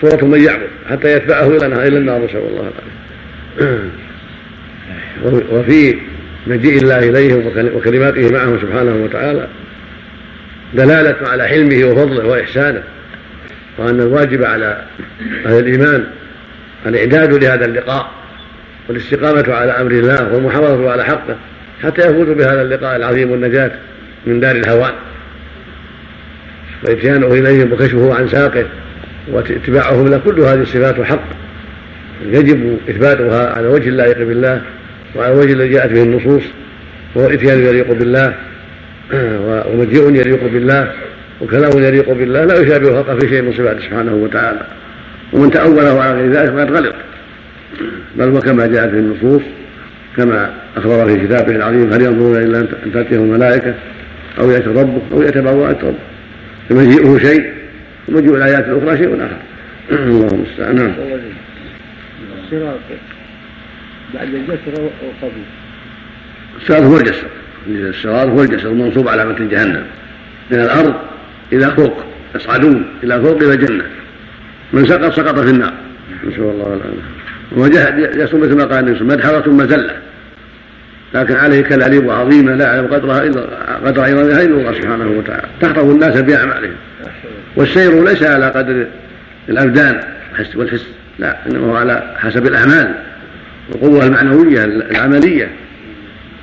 صورة من يعبد حتى يتبعه إلى إلى النار نسأل الله العافية. وفي مجيء الله إليهم وكلماته معهم سبحانه وتعالى دلالة على حلمه وفضله وإحسانه وأن الواجب على أهل الإيمان الإعداد لهذا اللقاء والاستقامة على أمر الله والمحافظة على حقه حتى يفوزوا بهذا اللقاء العظيم والنجاة من دار الهوان. وإتيانه إليهم وكشفه عن ساقه واتباعهم له كل هذه الصفات حق. يجب إثباتها على وجه اللائق بالله وعلى الوجه الذي جاءت به النصوص وهو الإتيان يليق بالله. [CLEARS THROAT] ومجيء يليق بالله وكلام يليق بالله لا يشابه الخلق في شيء من صفاته سبحانه وتعالى. ومن تأوله على غير ذلك فقد غلط. بل وكما جاءت في النصوص كما أخبر في كتابه العظيم هل ينظرون إلا أن تأتيهم الملائكة أو يأتي ربك أو يأتي بعض آيات ربك. فمجيئه شيء ومجيء الآيات الأخرى شيء آخر. [CLEARS THROAT] الله المستعان. نعم. بعد الجسر أو قبل الصراط هو الجسر. الصراط هو الجسد المنصوب على متن جهنم من الأرض إلى فوق يصعدون إلى فوق إلى الجنة. من سقط سقط في النار. نسأل الله العافية. وجهد يصوم مثل ما قال النبي مدحرة مزلة. لكن عليه كلاليب عظيمة لا يعلم قدرها إلا قدر عظمها إلا الله سبحانه وتعالى. تحفظ الناس بأعمالهم والسير ليس على قدر الأبدان والحس لا إنما هو على حسب الأعمال. والقوة المعنوية العملية.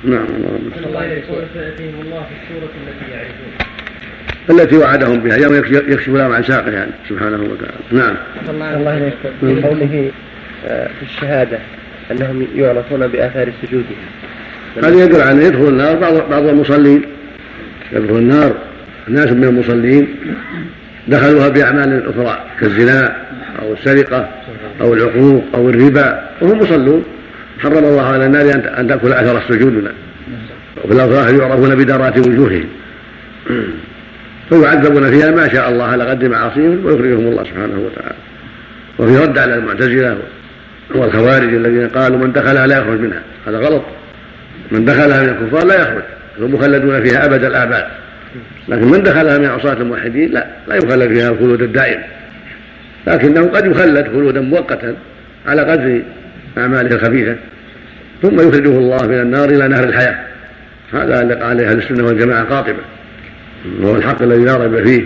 نعم. الله سيأتيهم الله في السورة التي يعرفون. التي وعدهم بها يوم يكشف لهم عن ساقها يعني سبحانه وتعالى. نعم. الله إليك من قوله آه، في الشهادة أنهم يعرفون بآثار سجودهم. هذا يدل على أن يدخل النار بعض بعض المصلين. يدخل النار. ناس من المصلين دخلوها بأعمال أخرى كالزنا أو السرقة أو العقوق أو الربا وهم مصلون. حرم الله على النار أن تأكل أثر السجود وفي الأفراح يعرفون بدارات وجوههم. فيعذبون فيها ما شاء الله على قدر معاصيهم ويخرجهم الله سبحانه وتعالى. وفي رد على المعتزلة والخوارج الذين قالوا من دخلها لا يخرج منها. هذا غلط. من دخلها من الكفار لا يخرج. هم مخلدون فيها أبد الآباد. لكن من دخلها من عصاة الموحدين لا. لا يخلد فيها الخلود الدائم. لكنه قد يخلد خلودا مؤقتا على قدر أعماله الخبيثة ثم يخرجه الله من النار إلى نهر الحياة. هذا قال عليه أهل السنة والجماعة قاطبة. وهو الحق الذي لا ريب فيه.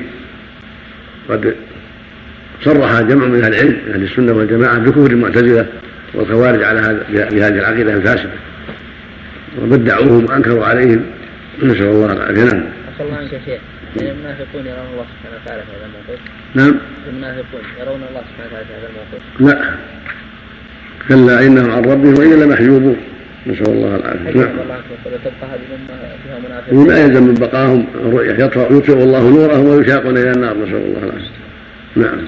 قد صرح جمع من أهل العلم من أهل السنة والجماعة بكفر المعتزلة والخوارج على بهذه العقيدة الفاسدة. وبدعوهم وأنكروا عليهم نسأل الله العافية. نعم. أسأل الله عنك شيخ. المنافقون يرون الله سبحانه وتعالى في هذا الموقف؟ نعم. المنافقون يرون الله سبحانه وتعالى في هذا الموقف؟ لا. كلا انهم عن ربهم والا لمحجوبون نسأل الله العافية. نعم. لا يلزم من بقاهم الرؤيه يطفئ الله نورهم ويشاقون إلى النار. نسأل الله العافية. نعم.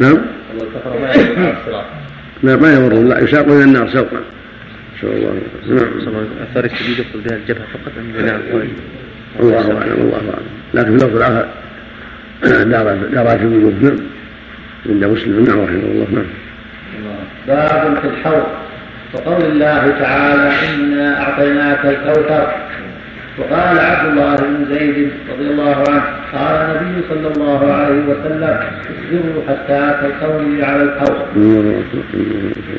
نعم. نعم. لا ما يمر. لا يساقون إلى النار سوقا. نسأل الله نعم. أثار السجود يقصد بها الجبهة فقط. ام جميع القوائم الله أعلم الله أعلم. لكن في اللفظ الآخر [CLEARS THROAT] دارات الوجود. نعم. عند مسلم نعم رحمه الله نعم. باب في الحوض. وقول الله تعالى إنا أعطيناك الكوثر. وقال عبد الله بن زيد رضي الله عنه قال النبي صلى الله عليه وسلم اصبروا حتى تلقوني على الحوض.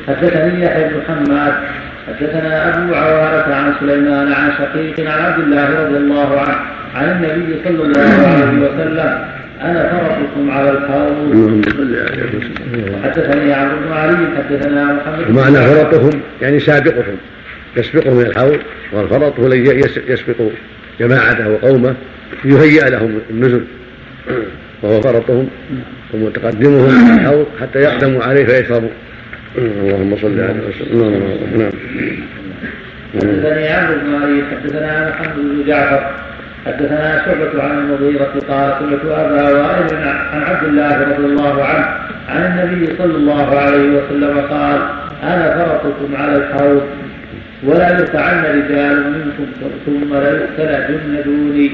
حدثني يحيى بن حماد حدثنا أبو عوارة عن سليمان عن شقيق عن عبد الله رضي الله عنه عن النبي صلى الله عليه وسلم أنا فرطكم على الحوض حدثني عمرو بن علي حدثنا محمد. ومعنى فرطهم يعني سابقهم يسبقهم إلى الحوض والفرط هو الذي يسبق جماعته وقومه ليهيئ لهم النزل. وهو فرطهم ومتقدمهم الحوض حتى يقدموا عليه فيشربوا. اللهم صل على وسلم نعم. حدثني عمرو بن علي حدثنا محمد بن جعفر. حدثنا شعبة عن المغيرة قال سمعت أبا وائل عن عبد الله رضي الله عنه عن النبي صلى الله عليه وسلم قال أنا فرطكم على الحوض ولا يرفعن رجال منكم ثم ليستلعن دوني.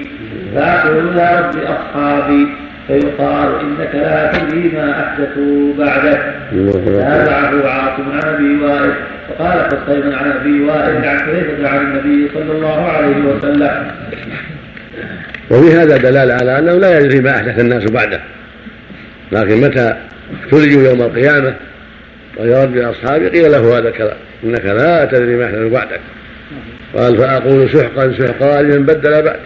فأقول يا رب أصحابي. فيقال إنك لا تدري ما أحدثوا بعدك تابعه عاصم عن أبي وائل وقال قصير عن أبي وائل عن حذيفة عن النبي صلى الله عليه وسلم وفي هذا دلالة على أنه لا يدري ما أحدث الناس بعده. لكن متى تلجوا يوم القيامة ويرد أصحابي قيل له هذا الكلام إنك لا تدري ما أحدث بعدك. قال فأقول سحقا سحقا لمن بدل بعدي.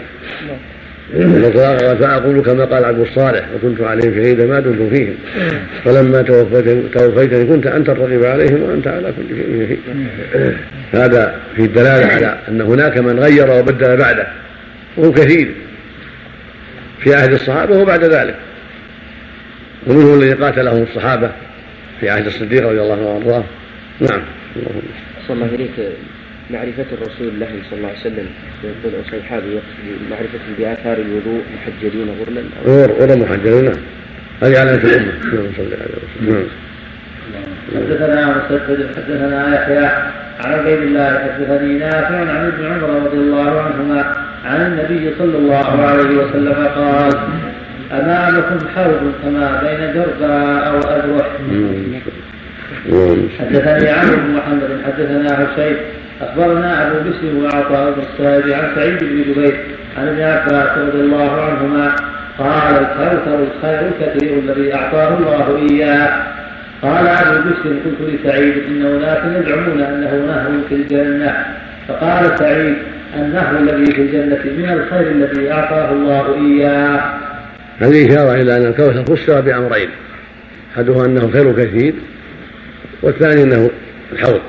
قال فأقول كما قال عبد الصالح وكنت عليهم شهيدا ما دمت فيهم. فلما توفيتني, توفيتني كنت أنت الرقيب عليهم وأنت على كل شيء هذا في الدلالة على أن هناك من غير وبدل بعده. وهو كثير في عهد الصحابة وبعد ذلك. ومنهم الذي قاتلهم الصحابة في عهد الصديق رضي الله عنه وأرضاه. نعم. صلى الله إليك معرفة الرسول الله صلى الله عليه وسلم. يقول أصحابه يقصد معرفة بآثار الوضوء محجلين غرلا غرلا محجلين. نعم هذه علامة الأمة. نعم صلى الله عليه وسلم. حدثنا مسدد حدثنا يحيى عن عبيد الله حدثني نافع عن ابن عمر رضي الله عنهما عن النبي صلى الله عليه وسلم قال أمامكم حوض كما بين جرباء أو أذرح حدثني عمرو بن محمد حدثنا هشيم أخبرنا أبو بشر وعطاء بن الصائب عن سعيد بن جبير عن ابن عباس رضي الله عنهما قال الكوثر الخير الكثير الذي أعطاه الله إياه. قال ابو بشر قلت لسعيد ان اناسا يزعمون أنه نهر في الجنة. فقال سعيد النهر الذي في الجنة من الخير الذي أعطاه الله إياه. هذه إشارة إلى أن الكوثر فسر بأمرين. أحدها أنه خير كثير والثاني أنه الحوض.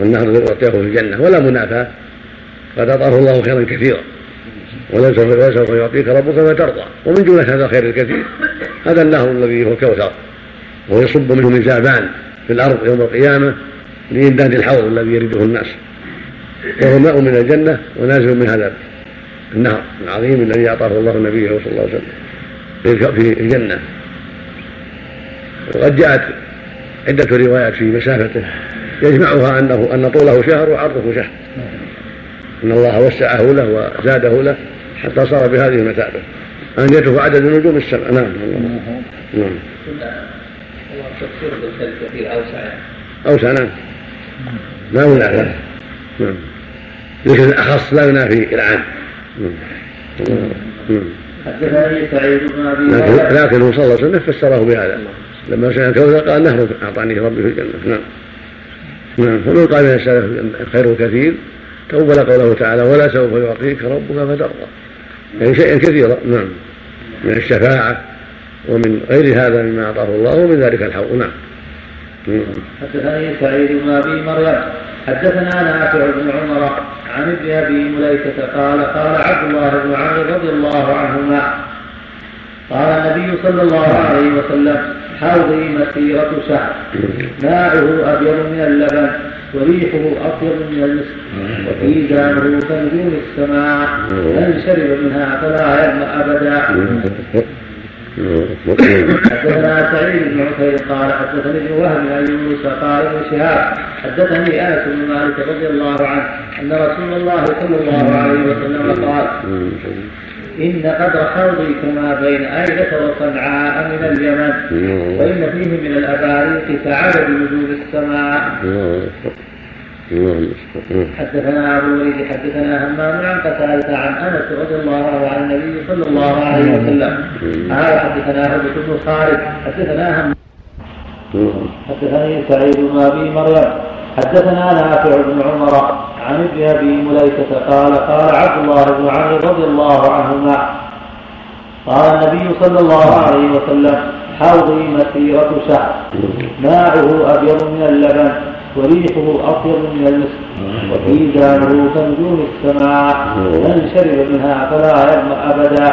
والنهر الذي أعطيه في الجنة ولا منافاة قد أعطاه الله خيرا كثيرا. ولسوف يعطيك ربك ما ترضى ومن جملة هذا الخير الكثير هذا النهر الذي هو الكوثر. وهو يصب منه من زابان في الأرض يوم القيامة لإمداد الحوض الذي يريده الناس. وهو ماء من الجنة ونازل من هذا النهر العظيم الذي أعطاه الله نبيه صلى الله عليه وسلم في الجنة. وقد جاءت عدة روايات في مسافته يجمعها أنه أن طوله شهر وعرضه شهر. أن الله وسعه له وزاده له حتى صار بهذه المثابة. أن يترك عدد نجوم السماء. نعم. نعم. التفسير بالخير كثير أوسع أوسع نعم لا ينافي نعم لكن الأخص لا ينافي العام لكنه صلى الله عليه وسلم فسره بهذا. لما سمع الكوثر قال نهر أعطاني ربي في الجنة. نعم. نعم. فمن قال من السلف خير كثير تقبل قوله تعالى ولا سوف يعطيك ربك فترضى. يعني شيئا كثيرا. نعم. من الشفاعة. ومن غير هذا مما أعطاه الله ومن ذلك الحوض. نعم. حدثني سعيد بن أبي مريم حدثنا نافع بن عمر عن ابن أبي مليكة قال قال عبد الله بن عمرو رضي الله عنهما قال النبي صلى الله عليه وسلم حوضي مسيرة شهر ماؤه أبيض من اللبن وريحه أطيب من المسك وكيزانه كنجوم السماء من شرب منها فلا يظمأ أبدا. [LAUGHS] حدثنا سعيد بن عفير قال حدثني ابن وهب عن يونس قال ابن شهاب حدثني انس بن مالك رضي الله عنه ان رسول الله صلى الله عليه وسلم قال إن قدر حوضي كما بين أيلة وصنعاء من اليمن وإن فيه من الأباريق كعدد نجوم السماء. حدثنا ابو الوليد حدثنا همام عن قتادة عن أنس رضي الله عنه عن النبي صلى الله عليه وسلم. قال حدثنا هبة بن خالد حدثنا همام حدثني سعيد بن أبي مريم. حدثنا نافع بن عمر عن ابن أبي مليكة قال قال عبد الله بن عمرو رضي الله عنهما. قال النبي صلى الله عليه وسلم حوضي مسيرة شهر. ماؤه أبيض من اللبن. وريحه أطيب من المسك. وكيزانه كنجوم السماء من شرب منها فلا يظمأ أبدا.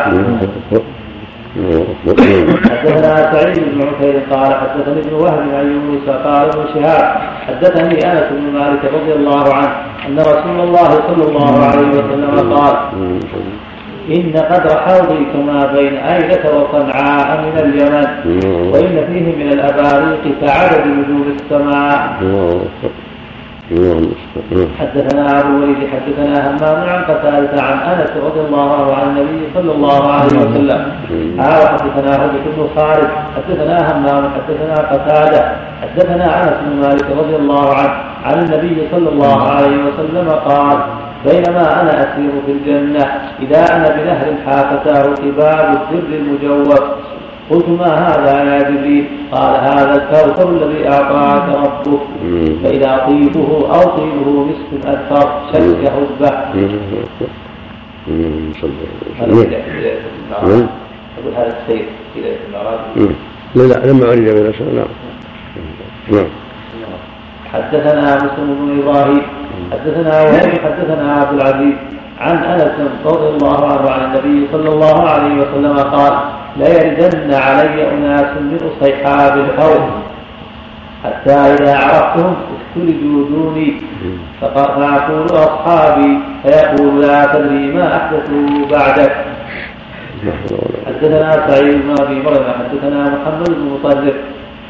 حدثنا سعيد بن عكير قال حدثني ابن وهب عن يونس قال ابن شهاب حدثني أنس بن مالك رضي الله عنه أن رسول الله صلى الله عليه وسلم قال إن قدر حوضي كما بين أيلة وصنعاء من اليمن وإن فيه من الأباريق كعدد نجوم السماء. حدثنا أبو الوليد حدثنا همام عن قتادة عن أنس رضي الله عنه عن النبي صلى الله عليه وسلم. قال حدثنا هبة بن خالد حدثنا همام حدثنا قتادة حدثنا أنس بن مالك رضي الله عنه عن النبي صلى الله عليه وسلم قال بينما أنا أسير في الجنة. إذا أنا بنهر حافتاه كباب السر المجوف. قلت ما هذا يا جبريل؟ قال هذا الكوثر الذي أعطاك ربك. فإذا طيبه أو طيبه مسك أكثر. شك حبه. أقول هذا السير في ليلة المعراج لا لا لما عرج بين نعم نعم. حدثنا مسلم بن إبراهيم. حدثنا وهيب حدثنا عبد العزيز عن أنس رضي الله عنه عن النبي صلى الله عليه وسلم قال ليردن علي أناس من أصيحاب الحوض حتى إذا عرفتهم اختلجوا دوني. فأقول أصحابي فيقول لا تدري ما أحدثوا بعدك. حدثنا سعيد بن أبي مريم حدثنا محمد بن مطلق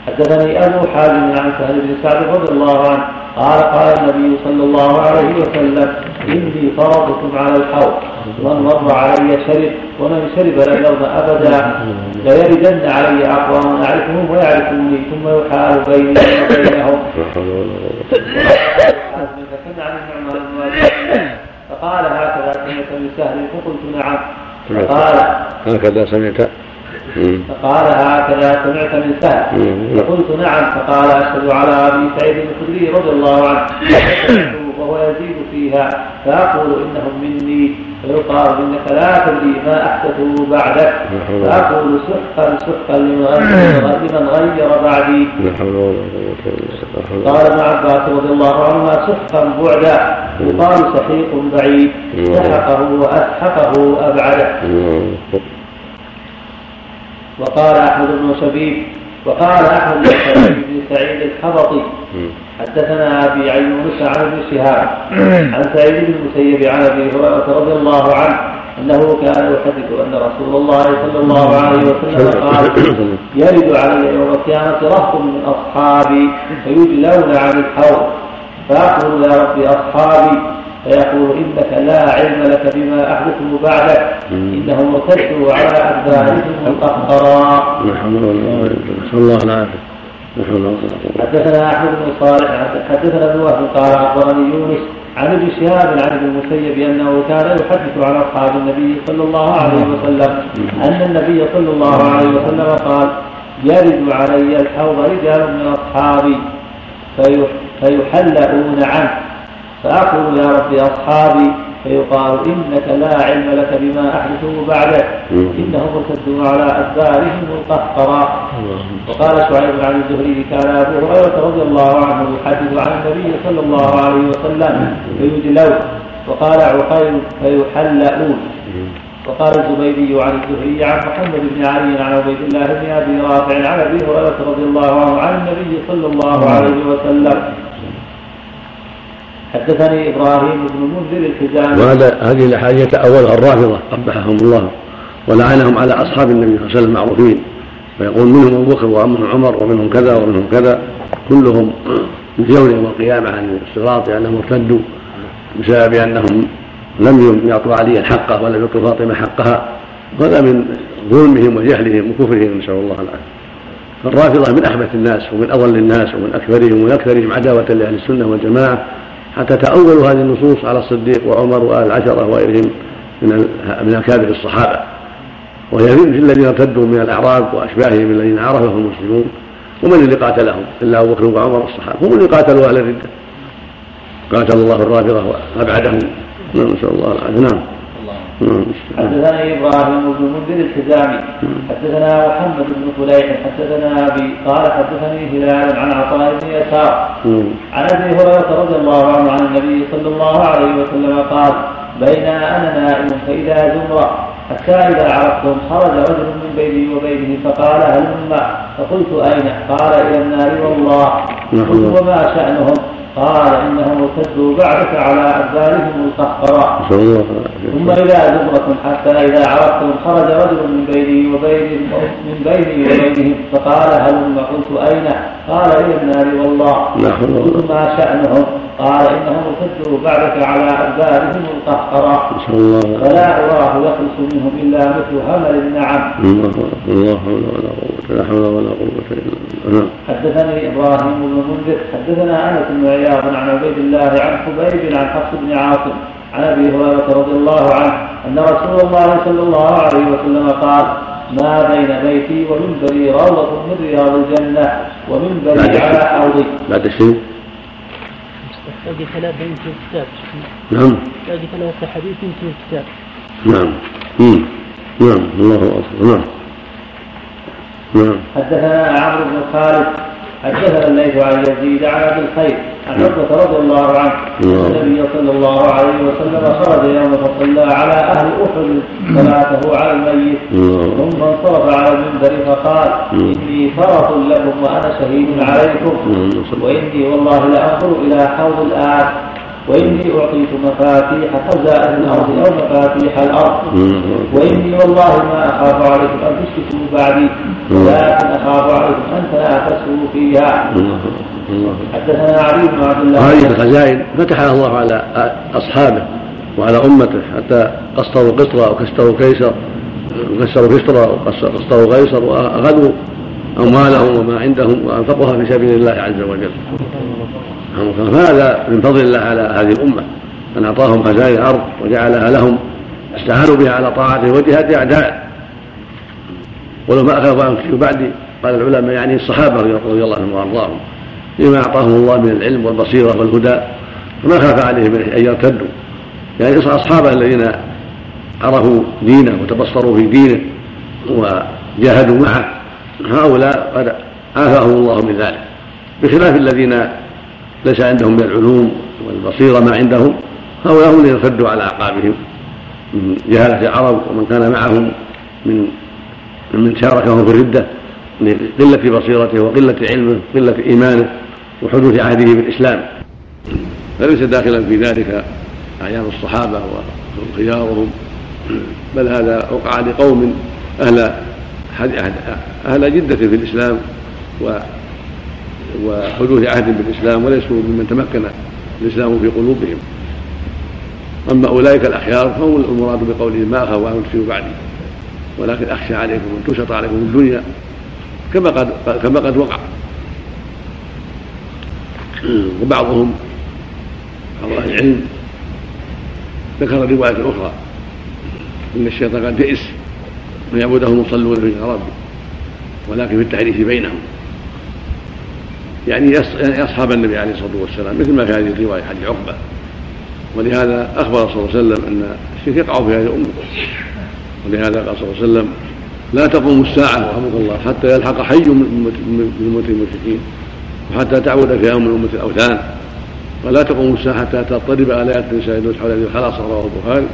حدثني أبو حازم عن سهل بن سعد رضي الله عنه قال قال النبي صلى الله عليه وسلم إني فرضكم على الحوض من مر علي شرب ومن شرب لم يرضى أبدا ليردن علي أقوام أعرفهم ويعرفوني ثم يحال بيني وبينهم. فقال هكذا سمعت من سهل فقلت نعم. فقال هكذا سمعت فقال هكذا سمعت من سهل. فقلت نعم. فقال أشهد على أبي سعيد الخدري رضي الله عنه. وهو يزيد فيها. فأقول إنهم مني. فيقال إنك لا تدري ما احدثوا بعدك. فأقول سحقا سحقا لمن غير بعدي. قال ابن عباس رضي الله عنهما سحقا بعدا. يقال سحيق بعيد. سحقه وأسحقه أبعده. وقال أحمد بن شبيب وقال أحمد بن سعيد الحبطي حدثنا أبي عن يونس عن ابن شهاب عن سعيد بن المسيب عن أبي هريرة رضي الله عنه أنه كان يحدث أن رسول الله صلى الله عليه وسلم قال يرد علي يوم القيامة رهط من أصحابي فيجلون عن الحوض فأقول يا رب أصحابي فيقول إنك لا علم لك بما أحدثه بعدك. إنهم ارتدوا على أدبارهم القهقراء. نسأل الله العافية. حدثنا أحمد بن صالح حدثنا ابن وهب قال أخبرني يونس عن ابن شهاب عن ابن المسيب أنه كان يحدث عن أصحاب النبي صلى الله عليه وسلم. أن النبي صلى الله عليه وسلم قال يرد علي الحوض رجال من أصحابي فيحلؤون عنه. فأقول يا رب أصحابي فيقال إنك لا علم لك بما أحدثه بعدك. إنهم ارتدوا على أدبارهم القهقرا وقال شعيب عن الزهري كان أبو هريرة رضي الله عنه يحدث عن النبي صلى الله عليه وسلم فيجلون. وقال عقيل فيحلؤون وقال الزبيدي عن الزهري عن محمد بن علي عن عبيد الله بن أبي رافع عن أبي هريرة رضي الله عنه عن النبي صلى الله عليه وسلم. حدثني إبراهيم بن منذر الحجامي. وهذا هذه الأحاديث يتاولها الرافضة قبحهم الله ولعنهم على أصحاب النبي صلى الله عليه وسلم معروفين فيقول منهم أبو بكر ومنهم عمر ومنهم كذا ومنهم كذا. كلهم يوم يوم القيامة عن الصراط لانهم ارتدوا بسبب أنهم لم يعطوا عليا حقه ولم يعطوا فاطمة حقها. وهذا من ظلمهم وجهلهم وكفرهم نسأل الله العافية. فالرافضة من احبث الناس ومن اضل الناس ومن أكثرهم واكثرهم عداوة لأهل السنة والجماعة. حتى تأولوا هذه النصوص على الصديق وعمر وآل العشرة وغيرهم من من أكابر الصحابة. وهي في الذين ارتدوا من الأعراب وأشباههم الذين عرفهم المسلمون ومن اللي قاتلهم إلا أبو بكر وعمر الصحابة هم اللي قاتلوا أهل الردة. قاتل الله الرافضة وأبعدهم. نسأل الله العافية. نعم. حدثنا إبراهيم بن منذر الحزامي. حدثنا محمد بن فليح. حدثنا أبي. قال حدثني هلال عن عطاء بن يسار. عن أبي هريرة رضي الله عنه عن النبي صلى الله عليه وسلم قال بين أنا نائم فإذا زمرة حتى إذا عرفتم خرج رجل من بيني وبينه فقال هلم فقلت أين؟ قال إلى النار والله. قلت وما شأنهم؟ قال إنهم ارتدوا بعدك على ادبارهم القهقراء ثم اذا زمرة حتى إذا عرفتم خرج رجل من بيني وبين من بيني وبينهم فقال هل قلت أين؟ قال إلى النار والله. قلت ما شأنهم؟ قال إنهم ارتدوا بعدك على ادبارهم القهقراء فلا أراه يخلص منهم إلا مثل همل النعم. لا حول ولا قوه لا حول ولا قوه الا بالله حدثني إبراهيم بن منذر. حدثنا أنس بن عياض عن عبيد الله عن حبيب عن حفص بن عاصم عن أبي هريرة رضي الله عنه أن رسول الله صلى الله عليه وسلم قال ما بين بيتي ومنبري روضة من رياض الجنة ومنبري على حوضي. بعد الشيء باقي ثلاثة يمكن كتاب نعم. باقي ثلاثة حديث يمكن كتاب نعم. مم. نعم. الله أكبر. نعم. نعم. حدثنا عمرو بن خالد حدثنا الليث عن يزيد عن ابي الخير. عن عقبة رضي الله عنه. أن النبي صلى الله عليه وسلم خرج يوم فصلى على أهل أحد صلاته على الميت. ثم انصرف على المنبر فقال إني فرط لكم وأنا شهيد عليكم. وإني والله لأنظر إلى حوض الان وإني أعطيت مفاتيح خزائن الأرض أو مفاتيح الأرض. وإني والله ما أخاف عليكم أن تشركوا بعدي ولكن أخاف عليكم أن تنافسوا فيها. حدثنا علي بن عبد الله. هذه الخزائن فتحها الله على أصحابه وعلى أمته حتى قصروا قطرة وكسروا كيسر وكسروا كسرى وقصروا قيصر وأخذوا أموالهم وما عندهم وأنفقوها في سبيل الله عز وجل. فهذا من فضل الله على هذه الأمة أن أعطاهم خزائن الأرض وجعلها لهم استعانوا بها على طاعته وجهاد أعداء ولو ما أخافوا أن بعدي قال العلماء يعني الصحابة رضي الله عنهم وأرضاهم لما أعطاهم الله من العلم والبصيرة والهدى فما خاف عليهم أن يرتدوا. يعني أصحابه الذين عرفوا دينه وتبصروا في دينه وجاهدوا معه هؤلاء قد عافاهم الله من ذلك. بخلاف الذين ليس عندهم من العلوم والبصيرة ما عندهم. هؤلاء هم الذين ارتدوا على أعقابهم من جهالة العرب ومن كان معهم من من شاركهم في الردة لقلة بصيرته وقلة علمه وقلة إيمانه وحدوث عهده بالإسلام. فليس داخلا في ذلك أعيان الصحابة وخيارهم بل هذا وقع لقوم أهل أهل جدة في الإسلام و وحدوث عهد بالإسلام وليسوا ممن تمكن الإسلام في قلوبهم. أما أولئك الأخيار فهم المراد بقوله ما أخاف أن تفسدوا بعدي. ولكن أخشى عليكم أن تشط عليكم الدنيا كما قد كما قد وقع. وبعضهم بعض أهل العلم ذكر رواية أخرى إن الشيطان قد يئس من يعبده المصلون في الغرب ولكن في التحديث بينهم. يعني يصحب النبي عليه الصلاة والسلام مثل ما في هذه الرواية حديث عقبة. ولهذا أخبر صلى الله عليه وسلم أن الشرك يقع في هذه الأمة. ولهذا قال صلى الله عليه وسلم لا تقوم الساعة رحمه الله حتى يلحق حي من امه المشركين وحتى تعود فيها من أمة الأوثان. ولا تقوم الساعة حتى تضطرب الايات النساء حول هذه الخلاص رواه البخاري.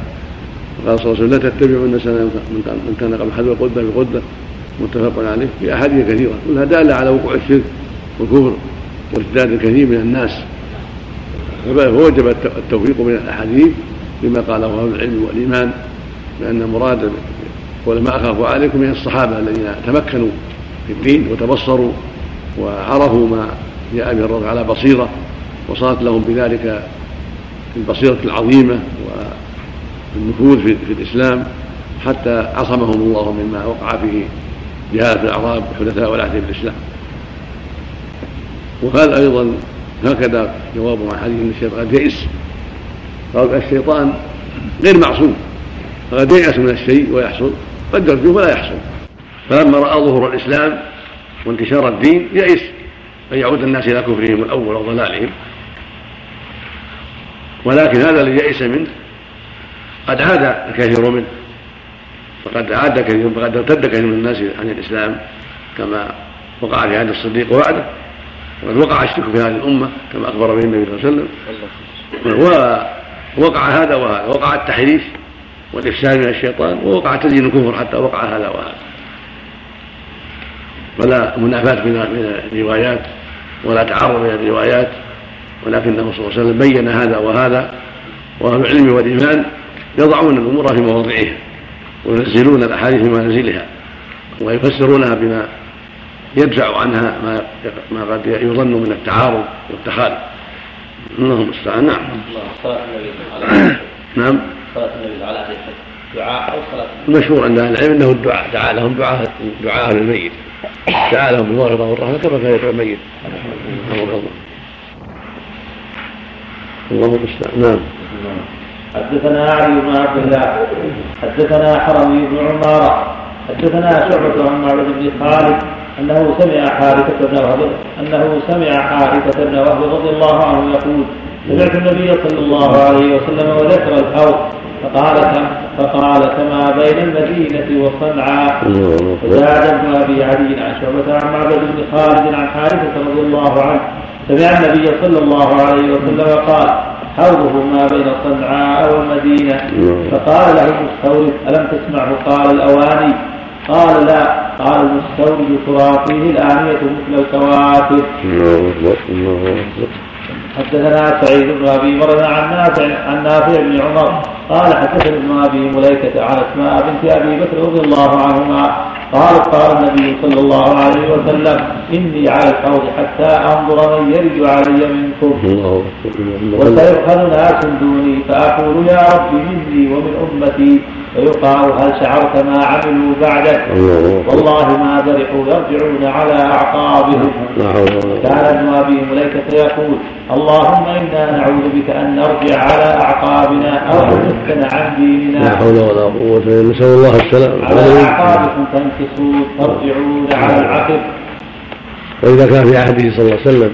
وقال صلى الله عليه وسلم لا تتبعوا سنه من كان قبل حذو قده بقدة. متفق عليه. في أحاديث كثيرة كلها دالة على وقوع الشرك. والكفر وارتداد الكثير من الناس فوجب التوفيق من الأحاديث لما قاله أهل العلم والإيمان بان مراد قول ما أخاف عليكم من الصحابة الذين تمكنوا في الدين وتبصروا وعرفوا ما جاء به الرسول على بصيرة وصارت لهم بذلك البصيرة العظيمة والنفوذ في الإسلام حتى عصمهم الله مما وقع فيه جهاله الأعراب حدثاء والعهد بالاسلام وهذا أيضا هكذا جواب حديث ان الشيطان قد يئس قال الشيطان غير معصوم. فقد ييأس من الشيء ويحصل. قد يرجو فلا يحصل. فلما رأى ظهور الإسلام وانتشار الدين يئس أن يعود الناس إلى كفرهم الأول وضلالهم ولكن هذا الذي يئس منه قد عاد الكثير منه. فقد عاد كثير فقد ارتد كثير من الناس عن الإسلام كما وقع في عهد الصديق وبعده. وقد وقع الشرك في هذه الأمة كما أخبر به النبي صلى الله عليه وسلم. ووقع هذا وهذا وقع التحريف والإفساد من الشيطان ووقع تزيين الكفر حتى وقع هذا وهذا. ولا منافاة من الروايات ولا تعارض من الروايات ولكنه صلى الله عليه وسلم بين هذا وهذا وأهل العلم والإيمان يضعون الأمور في مواضعها وينزلون الأحاديث في منازلها ويفسرونها بما يدفع عنها ما ما قد يظن من التعارض والتخالف. اللهم المستعان. نعم. [COUGHS] نعم. صلاة النبي على أهل دعاء أو صلاة المشهور عند أهل العلم أنه الدعاء. دعا لهم دعاء دعاء أهل الميت. دعا لهم بالمغفرة والرحمة كما كان يدعو الميت. الله الله المستعان. نعم. حدثنا علي بن عبد الله حدثنا حرمي بن عمارة حدثنا شعبة عن معبد بن خالد أنه سمع حارثة بن وهب أنه سمع حارثة بن وهب رضي الله عنه يقول سمعت النبي صلى الله عليه وسلم وذكر الحوض فقال فقال كما بين المدينة وصنعاء. فزاد ابن أبي علي عن شعبة عن معبد بن خالد عن حارثة رضي الله عنه. سمع النبي صلى الله عليه وسلم قال حوضه ما بين صنعاء والمدينة. فقال له المستورد ألم تسمعه؟ قال الأواني. قال لا قال المستورد ترى فيه الآنية مثل الكواكب حدثنا سعيد بن أبي مريم عن نافع عن نافع بن عمر قال حدثني ابن أبي مليكة عن أسماء بنت أبي بكر رضي الله عنهما قالت قال النبي صلى الله عليه وسلم إني على الحوض حتى أنظر من يرد علي منكم. وسيؤخذ ناس دوني فأقول يا رب مني ومن أمتي. فيقال هل شعرت ما عملوا بعدك؟ والله ما برحوا يرجعون على أعقابهم. كان ابن أبي مليكة يقول اللهم إنا نعوذ بك أن نرجع على أعقابنا أو أن نفتن عن ديننا. لا حول ولا قوة إلا بالله. نسأل الله السلام على أعقابكم تنكسون ترجعون على العقب وإذا كان في عهده صلى الله عليه وسلم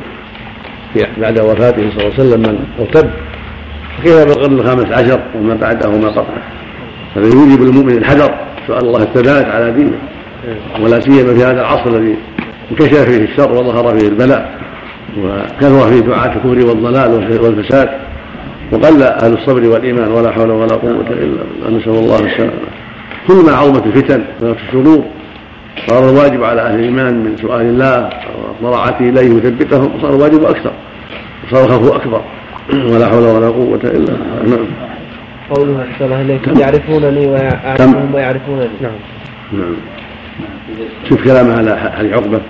بعد وفاته صلى الله عليه وسلم من ارتد فكيف بالقرن الخامس عشر وما بعده ما قطعه؟ هذا يوجب المؤمن الحذر سؤال الله الثبات على دينه. ولا سيما في هذا العصر الذي انكشف فيه الشر وظهر فيه البلاء وكثر فيه دعاة الكفر والضلال والفساد. وقل أهل الصبر والإيمان ولا حول ولا قوة إلا بالله نسأل الله السلامة. كلما عظمت الفتن وكانت الشرور صار الواجب على أهل الإيمان من سؤال الله ومراعاته إليه يثبتهم صار الواجب أكثر وصار الخوف أكبر. [CLEARS THROAT] ولا حول ولا قوة إلا بالله. نعم قوله أحسن الله إليك يعرفونني ويعرفونهم ويعرفونني نعم نعم شوف كلامه على حديث عقبة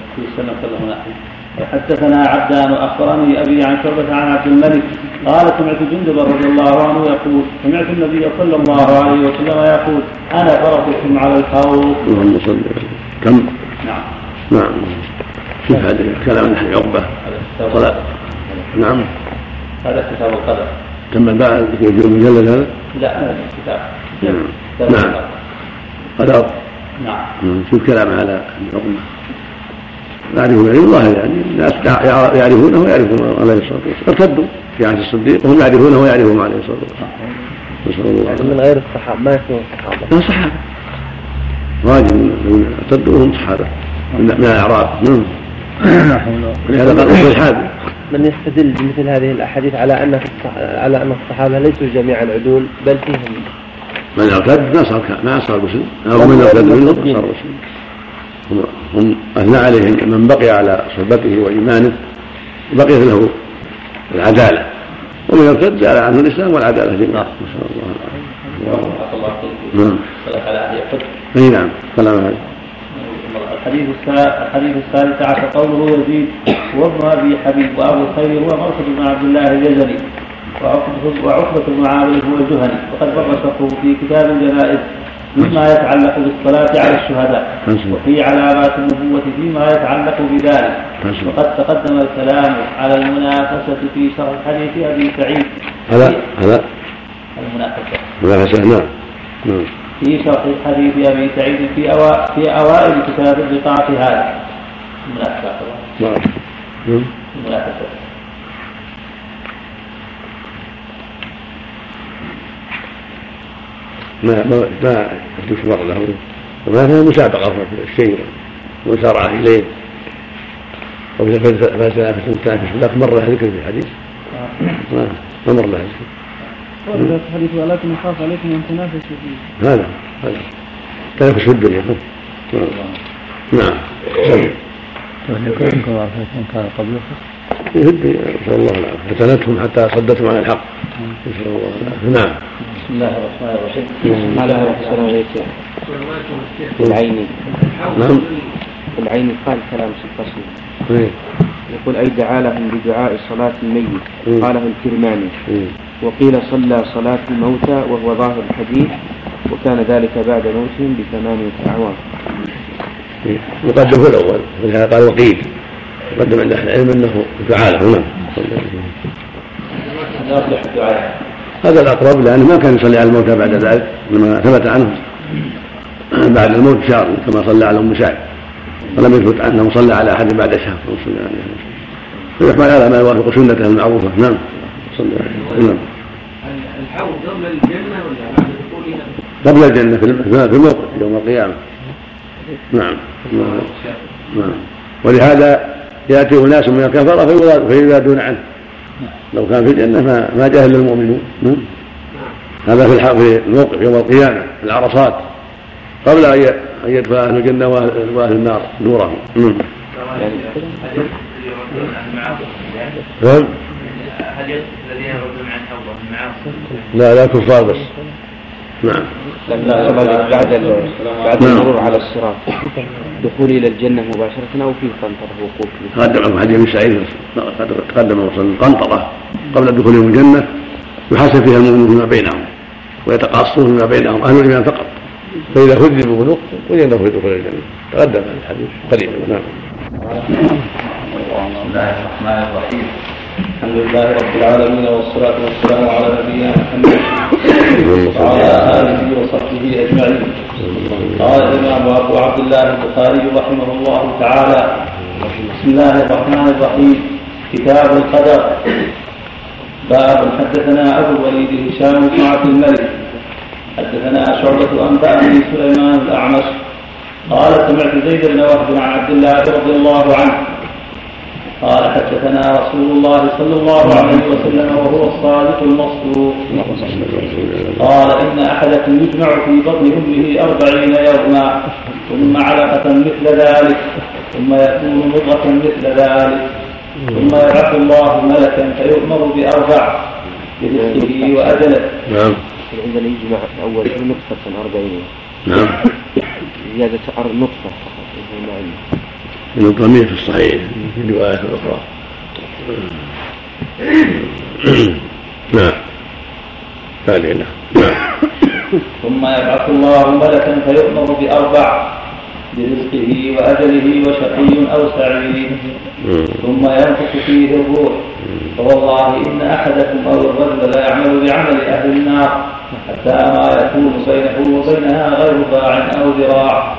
حدثنا عبدان واخبرني أبي عن شعبة عن عبد الملك قال سمعت جندبا رضي الله عنه يقول سمعت النبي صلى الله عليه وسلم يقول أنا فرطكم على الحوض. اللهم صل كم؟ نعم. نعم. شوف هذا كلام عن عقبة صلاة نعم. هذا كتاب القدر. كم بعد المجلد هذا؟ لا هذا كتاب. نعم. نعم. قدر. نعم. شوف كلام على عقبة. يعرفون علم الله يعني الناس يعرفونه ويعرفون عليه الصلاة والسلام ارتدوا في عهد الصديق وهم يعرفونه ويعرفون عليه الصلاة والسلام نسأل الله يعني من غير الصحابة ما يكون الصحابة لا صحابة واجب من ارتدوا وهم صحابة من الأعراب نعم ولهذا قال الحادي من يستدل بمثل هذه الأحاديث على أن على أن الصحابة ليسوا جميعا عدول بل فيهم. من أرتد ما صار ما صار مسلم. أو من أرتد منهم صار مسلم. هم أثنى عليهم من بقي على صحبته وإيمانه بقيت له العدالة. ومن أرتد زال عنه الإسلام والعدالة جميعا نسأل الله. العافية نعم. نعم. كلام هذا الحديث الحديث الثالث عشر. قوله يزيد وابن ابي حبيب وأبو الخير هو مرشد بن عبد الله الجزري وعقبة بن عامر هو الجهني. وقد برسه في كتاب الجنائز مما يتعلق بالصلاة على الشهداء وفي علامات النبوة فيما يتعلق بذلك. وقد تقدم الكلام على المنافسة في شرح حديث أبي سعيد. هذا هذا المنافسة. المنافسة نعم. نعم. في شرح حديث أبي سعيد في أوا... في أوائل كتاب البقاع في هذا نعم. المنافسة ما ما ما تشمر له. وما فيها مسابقة في الشيء ومسارعة إليه. فلسفة تنافس لكن مر لها ذكر في الحديث. ما ما مر لها ذكر ولكن يخاف عليكم أن تنافسوا فيه. هذا هذا. تنافس في الدنيا نعم. وليكن كما كان قبلكم يهد نسأل الله العافية فتنتهم حتى صدتهم عن الحق. نسأل الله. العافية نعم. بسم الله الرحمن الرحيم. على السلام عليكم العيني نعم. العيني قال كلام في الفصل إيه. يقول أي دعا لهم بدعاء صلاة الميت. قاله الكرماني. وقيل صلى صلاة الموتى وهو ظاهر الحديث وكان ذلك بعد موتهم بثمانية أعوام. مقدم في الأول. ولهذا قال وقيل. قدم عند أهل العلم أنه دعاء له نعم. هذا الأقرب لأنه ما كان يصلي على الموتى بعد ذلك لما ثبت عنه بعد الموت شهر كما صلى على أم سعد. ولم يثبت أنه صلى على أحد بعد شهر. صلى عليه. وسلم فيحمل على ما يوافق سنته المعروفة. نعم. صلى الله عليه. وسلم نعم. الحوض قبل الجنة ولا بعد دخولها؟ قبل الجنة في الموقف يوم القيامة. نعم. نعم. ولهذا يأتي أناس من الكفرة فيزادون عنه. لو كان في الجنة ما ما جاهل المؤمنون. نعم. هذا في في الموقف يوم القيامة في العرصات. قبل أن يدخل أهل الجنة واهل النار نورهم. نعم. نعم. هل الذين يردون عن حوضه لا لا كفار بس. نعم. لا بعد بعد نعم. المرور على الصراط. دخول إلى الجنة مباشرة أو فيه قنطرة وقوف. تقدم حديث ابن سعيد. تقدم القنطره قبل دخولهم الجنة يحاسب فيها المؤمنون فيما بينهم ويتقاصون فيما بينهم أهل الإيمان فقط. فإذا كذبوا بنوق وجدوا في دخول الجنة. تقدم الحديث قريبا نعم. بسم الله الرحمن الرحيم. الحمد لله رب العالمين والصلاة والسلام على نبينا محمد وعلى آله وصحبه أجمعين. قال الإمام أبو عبد الله البخاري رحمه الله تعالى بسم الله الرحمن الرحيم. كتاب القدر. باب حدثنا أبو الوليد هشام بن عبد الملك. حدثنا شعبة أنبأني سليمان الأعمش. قال سمعت زيد بن وهب عن عبد الله رضي الله عنه. قال حدثنا رسول الله صلى الله عليه وسلم وهو الصادق المصدوق. قال إن أحدكم يجمع في بطن أمه أربعين يوما ثم علقة مثل ذلك ثم يكون مضغة مثل ذلك ثم يبعث الله ملكا فيؤمر بأربع برزقه وأجله. نعم عندنا يجمع أول شيء نطفة أربعين نعم. زيادة أر- نطفة فقط الضمير في الصحيح في رواية أخرى. نعم. نعم. نعم. ثم يبعث الله ملكا فيؤمر بأربع. برزقه وأجله وشقي أو سعيد. ثم ينفخ فيه الروح. فوالله إن أحدكم أو الرجل لا يعمل بعمل أهل النار حتى ما يكون بينه وبينها غير باع أو ذراع.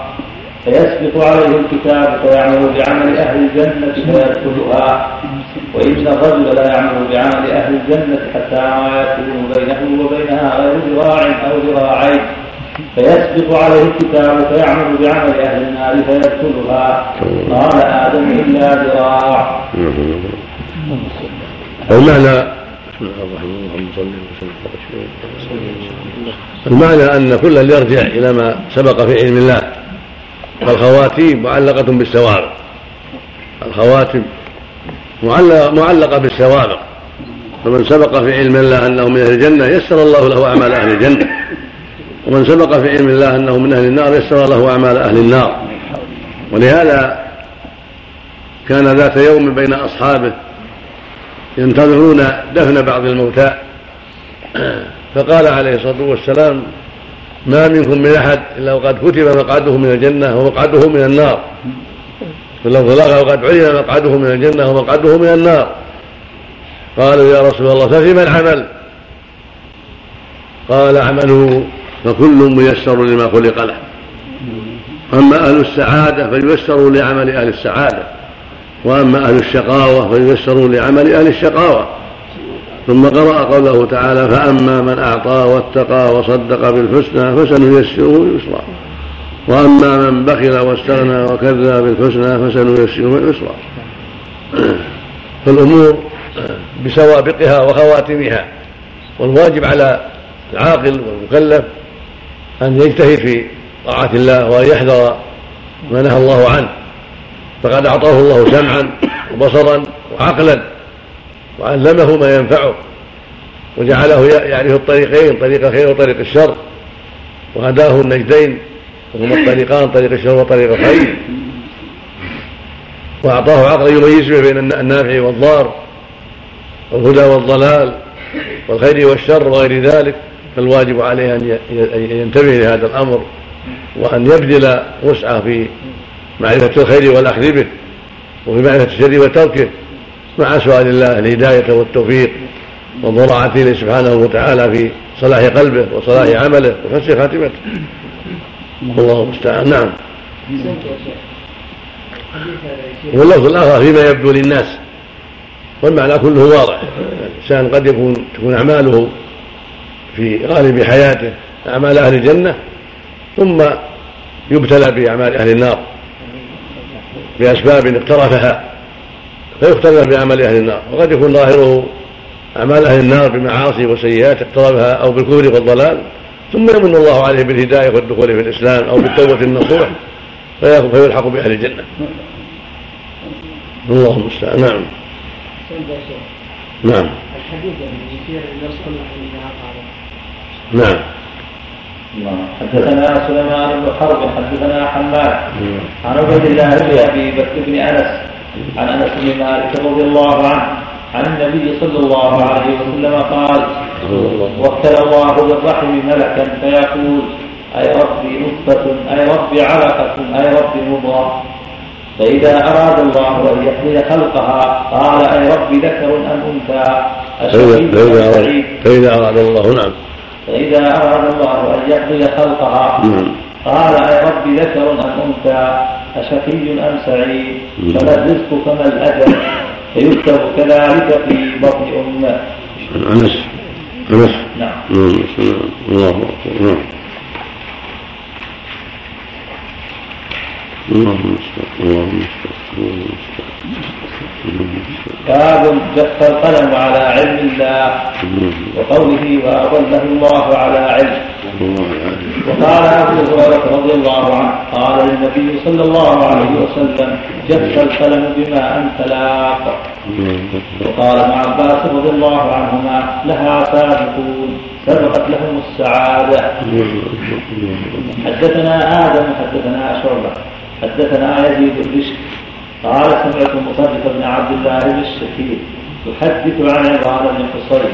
فيسبق عليه الكتاب فيعمل بعمل أهل الجنة فيدخلها. وإن الرجل لا يعمل بعمل أهل الجنة حتى ما يكون بينه وبينها غير ذراع أو ذراعين. فيسبق عليه الكتاب فيعمل بعمل أهل النار فيدخلها. قال آدم إلا ذراع. المعنى بسم الله الرحمن الرحيم صلى الله وسلم المعنى أن كلا يرجع إلى ما سبق في علم الله فالخواتيم معلقة بالسوابق الخواتم معلقة, بالسوابق فمن سبق في علم الله أنه من أهل الجنة يسر الله له أعمال أهل الجنة. ومن سبق في علم الله أنه من أهل النار يسر له أعمال أهل النار. ولهذا كان ذات يوم بين أصحابه ينتظرون دفن بعض الموتى. فقال عليه الصلاة والسلام ما منكم من أحد إلا وقد كتب مقعده من الجنة ومقعده من النار. في اللفظ وقد علم مقعده من الجنة ومقعده من النار. قالوا يا رسول الله ففيما العمل قال عمله فكل ميسر لما خلق له. أما أهل السعادة فلييسروا لعمل أهل السعادة. وأما أهل الشقاوة فلييسروا لعمل أهل الشقاوة. ثم قرأ قوله تعالى فأما من أعطى واتقى وصدق بالحسنى فسنيسره يسرا وأما من بخل واستغنى وكذب بالحسنى فسنيسره يسرا فالأمور بسوابقها وخواتمها. والواجب على العاقل والمكلف أن يجتهد في طاعة الله وأن يحذر ما نهى الله عنه. فقد أعطاه الله سمعا وبصرا وعقلا وعلمه ما ينفعه وجعله يعرف الطريقين طريق الخير وطريق الشر. وهداه النجدين وهما الطريقان طريق الشر وطريق الخير. وأعطاه عقلا يميز بين النافع والضار والهدى والضلال والخير والشر وغير ذلك. فالواجب عليه أن ينتبه لهذا الأمر وأن يبذل وسعه في معرفة الخير والأخذ به وفي معرفة الشر وتركه مع سؤال الله الهداية والتوفيق ومراعاته سبحانه وتعالى في صلاح قلبه وصلاح عمله وحسن خاتمته. والله المستعان. نعم. واللفظ الآخر فيما يبدو للناس والمعنى كله واضح. الإنسان قد يكون تكون أعماله في غالب حياته أعمال أهل الجنة ثم يبتلى بأعمال أهل النار بأسباب اقترفها فيختلف بعمل أهل النار. وقد يكون ظاهره أعمال أهل النار بمعاصي وسيئات اقتربها أو بالكفر والضلال ثم يمن الله عليه بالهداية والدخول في الإسلام أو بالتوبة النصوح فيلحق بأهل الجنة. الله المستعان نعم. نعم الحديث يصير يصل نعم. حدثنا سليمان بن حرب حدثنا حماد. عن عبيد الله بن أبي بكر بن أنس. عن أنس بن مالك رضي الله عنه. عن النبي صلى الله عليه وسلم قال وكل الله بالرحم ملكا فيقول أي ربي نطفة أي ربي علقة أي ربي مضغة. فإذا أراد الله أن يحيي خلقها قال أي ربي ذكر أم أنثى. سعيد فإذا أراد الله نعم. فإذا أراد الله أن يقضي خلقها قال أي رب ذكر أم أنثى؟ أشقي أم سعيد؟ فما الرزق فما الأجل؟ فيكتب كذلك في بطن أمه. أنس. أنس. نعم. الله. أكبر. نعم. اللهم اللهم باب جف القلم على علم الله وقوله وأضله الله على علم. وقال أبو هريرة رضي الله عنه قال للنبي صلى الله عليه وسلم جف القلم بما أنت لاق. وقال ابن عباس رضي الله عنهما لها سابقون سبقت لهم السعادة. حدثنا آدم حدثنا شعبة حدثنا يزيد الرشد قال سمعت مصرف بن عبد الله بن الشكير يحدث عن عمران بن حصين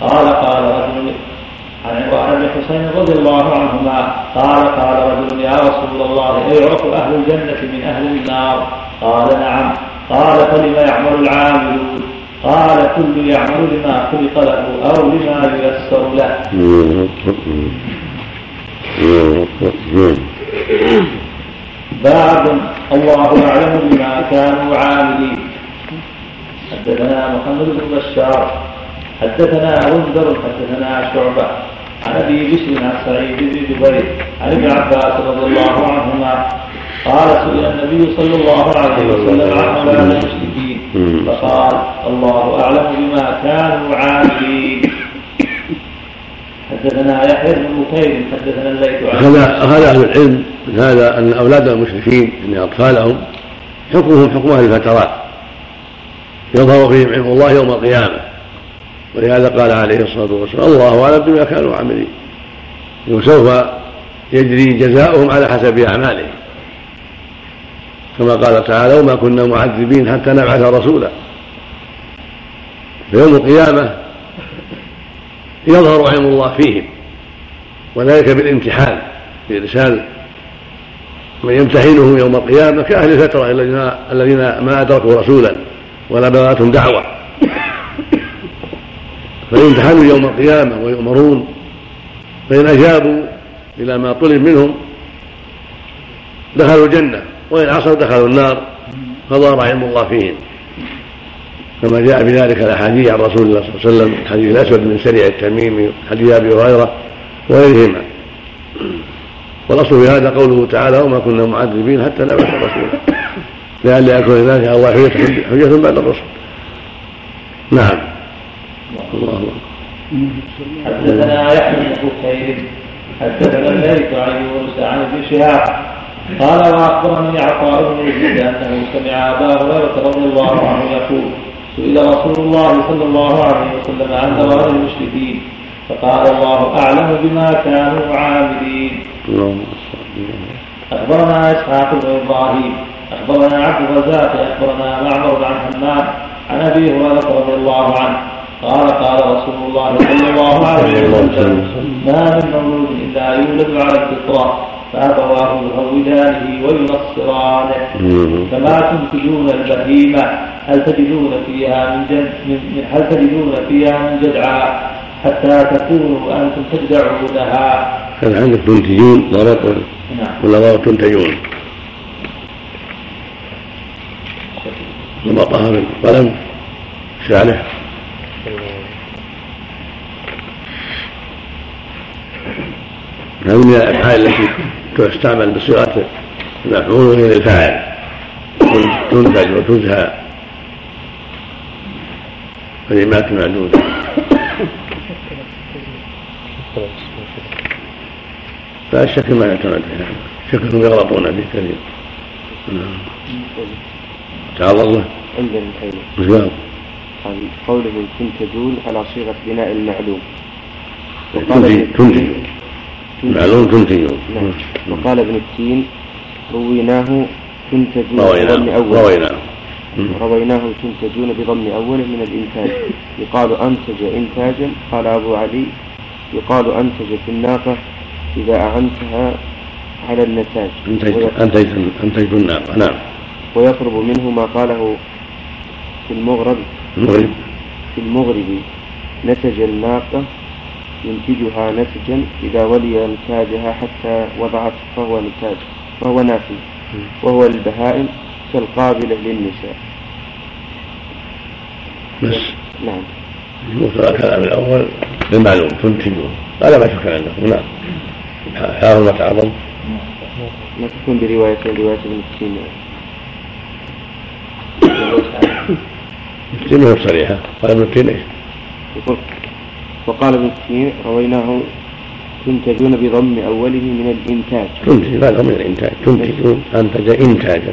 قال قال رجل عن عمران بن حسين رضي الله عنهما قال قال رجل يا رسول الله يعرف أهل الجنة من أهل النار؟ قال نعم. قال فلم يعمل العاملون؟ قال كل يعمل لما خلق له أو لما ييسر له. باب الله اعلم بما كانوا عاملين. حدثنا محمد بن بشار حدثنا غندر حدثنا شعبة عن أبي بشر عن سعيد بن جبير عن ابن عباس رضي الله عنهما قال سئل النبي صلى الله عليه وسلم عن أولاد المشركين فقال الله أعلم بما كانوا عاملين. حدثنا يحيى بن بكير حدثنا الليث عن هذا أهل العلم من هذا أن أولاد المشركين ان أطفالهم حكمهم حكم أهل الفترات. يظهر فيهم علم الله يوم القيامة. ولهذا قال عليه الصلاة والسلام الله أعلم بما كانوا عاملين. وسوف يجري جزاؤهم على حسب أعمالهم. كما قال تعالى وما كنا معذبين حتى نبعث رسولا. في يوم القيامة يظهر علم الله فيهم وذلك بالامتحان بإرسال من يمتحنهم يوم القيامة كأهل الفترة الذين الذين ما أدركوا رسولا ولا بلغتهم دعوة. فيمتحنوا يوم القيامة ويؤمرون فإن أجابوا إلى ما طلب منهم دخلوا الجنة وإن عصوا دخلوا النار فظهر علم الله فيهم. كما جاء في ذلك الأحاديث عن رسول الله صلى الله عليه وسلم حديث الأسود بن سريع التميمي حديث أبي هريرة وغيرهما. والأصل في هذا قوله تعالى وما كنا معذبين حتى نبعث رسولا لئلا يكون للناس على الله حجة بعد الرسل نعم. الله حدثنا يحيى بن بكير حدثنا الليث عن يونس عن ابن شهاب قال وأخبرني عطاء بن يزيد أنه سمع أبا هريرة رضي الله عنه يقول سئل رسول الله صلى الله عليه وسلم عن ثواب المشركين فقال الله أعلم بما كانوا عاملين. أخبرنا إسحاق بن إبراهيم أخبرنا عبد الرزاق أخبرنا معمر عن حماد عن أبي هريرة رضي الله عنه. قال قال رسول الله صلى الله عليه وسلم. ما من مولود إلا يولد على الفطرة. فأبواه يهودانه وينصرانه كما تنتجون البهيمة؟ هل تجدون فيها من جد من هل تجدون فيها من جدعاء حتى تكونوا أنتم تجدعونها. كان عندك تنتجون؟ ضرط نعم. ولا ضرط تنتجون؟ ضبطها بالقلم شعله هذه من الافعال التي تستعمل بصيغة المفعول وهي للفاعل تنتج وتزهى كلمات معدودة لا الشك ما يعتمد فيها شكلهم يغلطون به كثير نعم. تعالى الله. عندنا؟ قال؟ قوله تنتجون على صيغة بناء المعلوم. تنتج معلوم تنتجون نعم. وقال ابن التين رويناه تنتجون رويناه رويناه. رويناه تنتجون بضم أوله من الإنتاج. يقال أنتج إنتاجا قال أبو علي. يقال أنتج في الناقة إذا أعنتها على النتاج. أنتجت أنتجت الناقة. نعم. ويقرب منه ما قاله في المغرب. المغرب في المغرب. نتج الناقة ينتجها نتجا إذا ولي نتاجها حتى وضعت فهو نتاج وهو نافي وهو البهائم كالقابلة للنساء. بس. نعم. الكلام الأول بالمعلوم تنتجون هذا ما شك عندكم نعم. حاول ما تعظم. ما تكون برواية رواية ابن السين التين ما صريحة. قال ابن التين إيش؟ وقال ابن السين رويناه تنتجون بضم أوله من الإنتاج. تنتج هذا من الإنتاج. تنتجون أنتج إنتاجا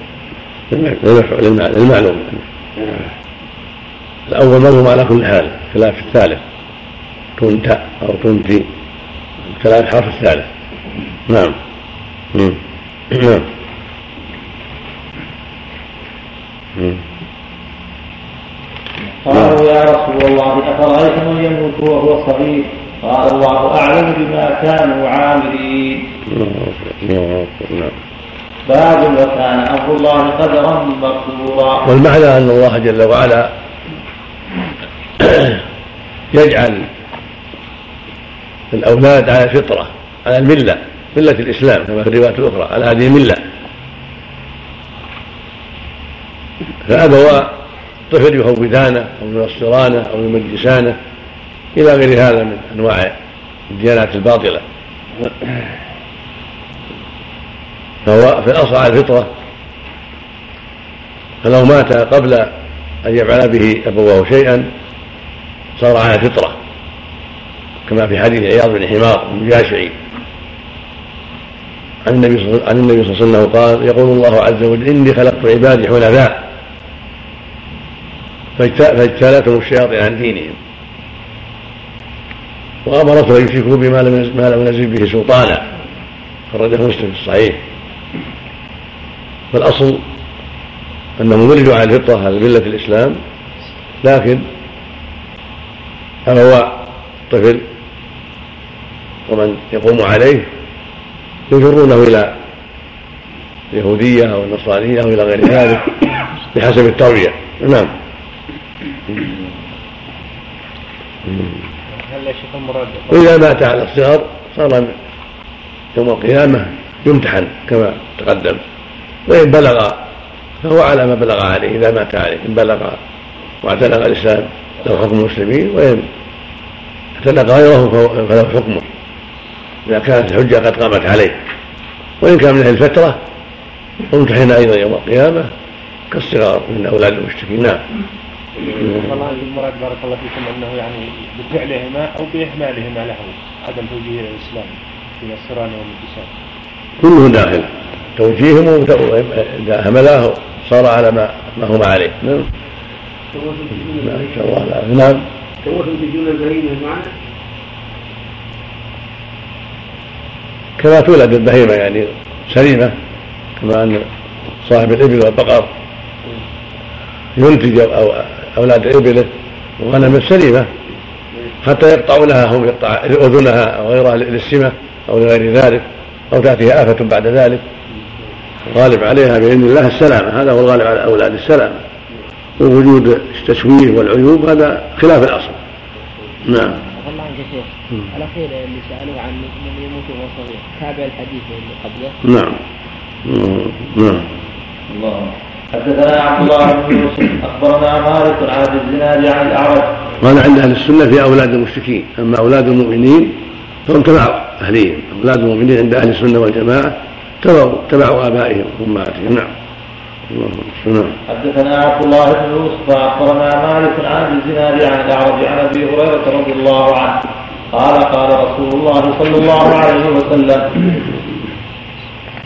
للمعلوم. الأول مضموم على كل حال. خلاف الثالث. كنت أو كنت خلاف الحرف الثالث. نعم. نعم. قالوا يا رسول الله أفرأيت من يموت وهو صغير؟ قال الله أعلم بما كانوا عاملين. باب وكان أمر الله قدرا مقدورا والمعنى أن الله جل وعلا يجعل الأولاد على الفطرة على الملة ملة الإسلام كما في الروايات الأخرى على هذه الملة. فأبوا طفل يهودانه أو ينصرانه أو يمجسانه إلى غير هذا من أنواع الديانات الباطلة. فهو في الأصل على الفطرة. فلو مات قبل أن يفعل به أبواه شيئا صار على الفطرة. كما في حديث عياض بن حمار المجاشعي عن النبي صلى الله عليه وسلم قال يقول الله عز وجل إني خلقت عبادي حنفاء. فاجتالتهم الشياطين عن دينهم. وامرته أن يشركوا بما لم لم ينزل به سلطانا. خرجه مسلم في الصحيح. فالأصل انهم ولدوا على الفطرة على ملة الإسلام. لكن هو طفل ومن يقوم عليه يجرونه إلى اليهوديه أو النصرانيه أو إلى غير ذلك بحسب التربية. نعم. هل وإذا مات على الصغر صار يوم القيامة يمتحن كما تقدم. وإن بلغ فهو على ما بلغ عليه إذا مات عليه. إن بلغ واعتنق الإسلام له حكم المسلمين وإن اعتنق غيره فله حكمه إذا كانت الحجة قد قامت عليه. وإن كان من أهل الفترة امتحن أيضا يوم القيامة كالصغار من أولاد المشركين. نعم. والله المراد بارك الله فيكم أنه يعني بفعلهما أو بإهمالهما له عدم توجيه إلى الإسلام في النصران والمجوسان. كله داخل توجيههم اذا هملاه صار على ما ما هم عليه نعم. نعم ان شاء الله نعم. تجون البهيمه كما تولد البهيمه يعني سليمة كما أن صاحب الإبل والبقر ينتج أو أولاد إبله وغنم سليمة حتى يقطع لها هم يقطع أذنها أو غيرها للسمة أو لغير ذلك أو تأتيها آفة بعد ذلك. الغالب عليها بإذن الله السلامة هذا هو الغالب على أولاد السلامة. ووجود التشويه والعيوب هذا خلاف الأصل. نعم. الله عنك شيخ الأخير اللي سألوه عن من يموت وهو صغير. تابع الحديث اللي قبله. نعم. نعم. الله. حدثنا عبد الله بن يوسف أخبرنا مالك عن ابي الزناد عن الأعرج. قال عند أهل السنة في أولاد المشركين أما أولاد المؤمنين فهم تبع أهليهم أولاد المؤمنين عند أهل السنة والجماعة تبعوا تبعوا آبائهم وامهاتهم نعم. حدثنا عبد الله بن يوسف أخبرنا مالك عن ابي الزناد عن الأعرج عن أبي هريرة رضي الله عنه قال قال رسول الله صلى الله عليه وسلم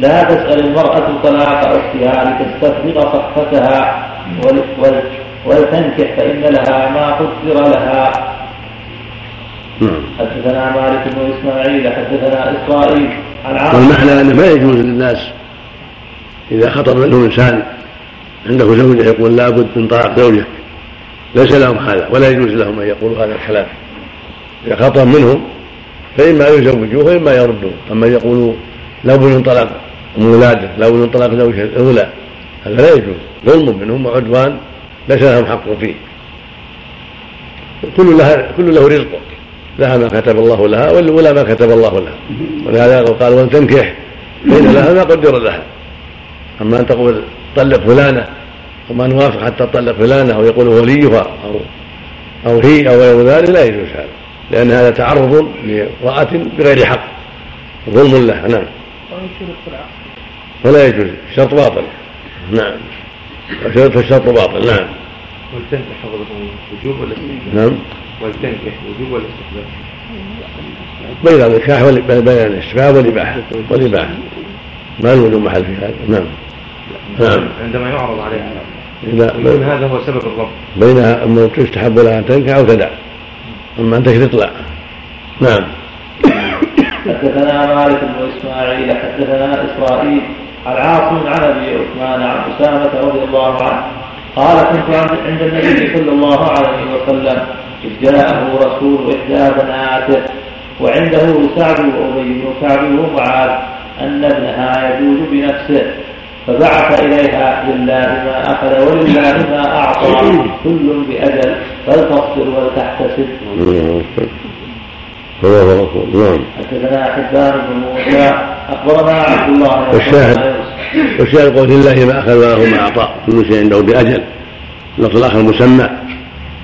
لا تسأل المرأة طلاق أختها لتستفرغ صحفتها ولتنكح فإن لها ما قدر لها. نعم. حدثنا مالك بن إسماعيل حدثنا إسرائيل عن عاصم. والمعنى أنه ما يجوز للناس إذا خطب منهم إنسان عنده زوجة يقول لابد من طلاق زوجك. ليس لهم هذا ولا يجوز لهم أن يقولوا هذا الكلام. إذا خطب منهم فإما يزوجوه وإما يردوه. أما يقولوا لابد من طلاق من ولاده لابد من طلاق زوجها الاولى هذا لا يجوز. ظلم منهم وعدوان ليس لهم حق فيه. كل لها كل له رزقه لها ما كتب الله لها ولا ما كتب الله لها. ولهذا قال ولتنكح فإن لها ما قدر لها. أما أن تقول طلق فلانة وما نوافق حتى تطلق فلانة أو يقول وليها أو أو هي أو غير ذلك لا يجوز هذا. لأن هذا تعرض لامرأة بغير حق. ظلم لها نعم. ولا يجوز. الشرط باطل. نعم. فالشرط باطل. نعم. ولتنكح وجوب ولا استحباب؟ نعم. ولتنكح وجوب ولا استحباب؟ بين النكاح بين الاستحباب والإباحة. والإباحة. ما الوجوب محل في هذا. نعم. نعم. عندما يعرض عليها. إذا من هذا هو سبب الرب بينها أما تستحب لها أن تنكح أو تدع. أما أن تشرط لا نعم. حدثنا مالك بن إسماعيل حدثنا إسرائيل. عن عاصم عن ابي عثمان عن أسامة رضي الله عنه قال كنت عند النبي صلى الله عليه وسلم إذ جاءه رسول إحدى بناته وعنده سعد وأبي بن كعب ومعاذ أن ابنها يجوز بنفسه فبعث إليها لله ما أخذ ولله ما أعطى كل بأجل فلتصبر ولتحتسب. الله رسول نعم. حدثنا حبان بن اخبرنا عبد الله والشاهد والشاهد قول لله ما أخذ وله ما اعطى كل شيء عنده بأجل. اللفظ الآخر مسمى.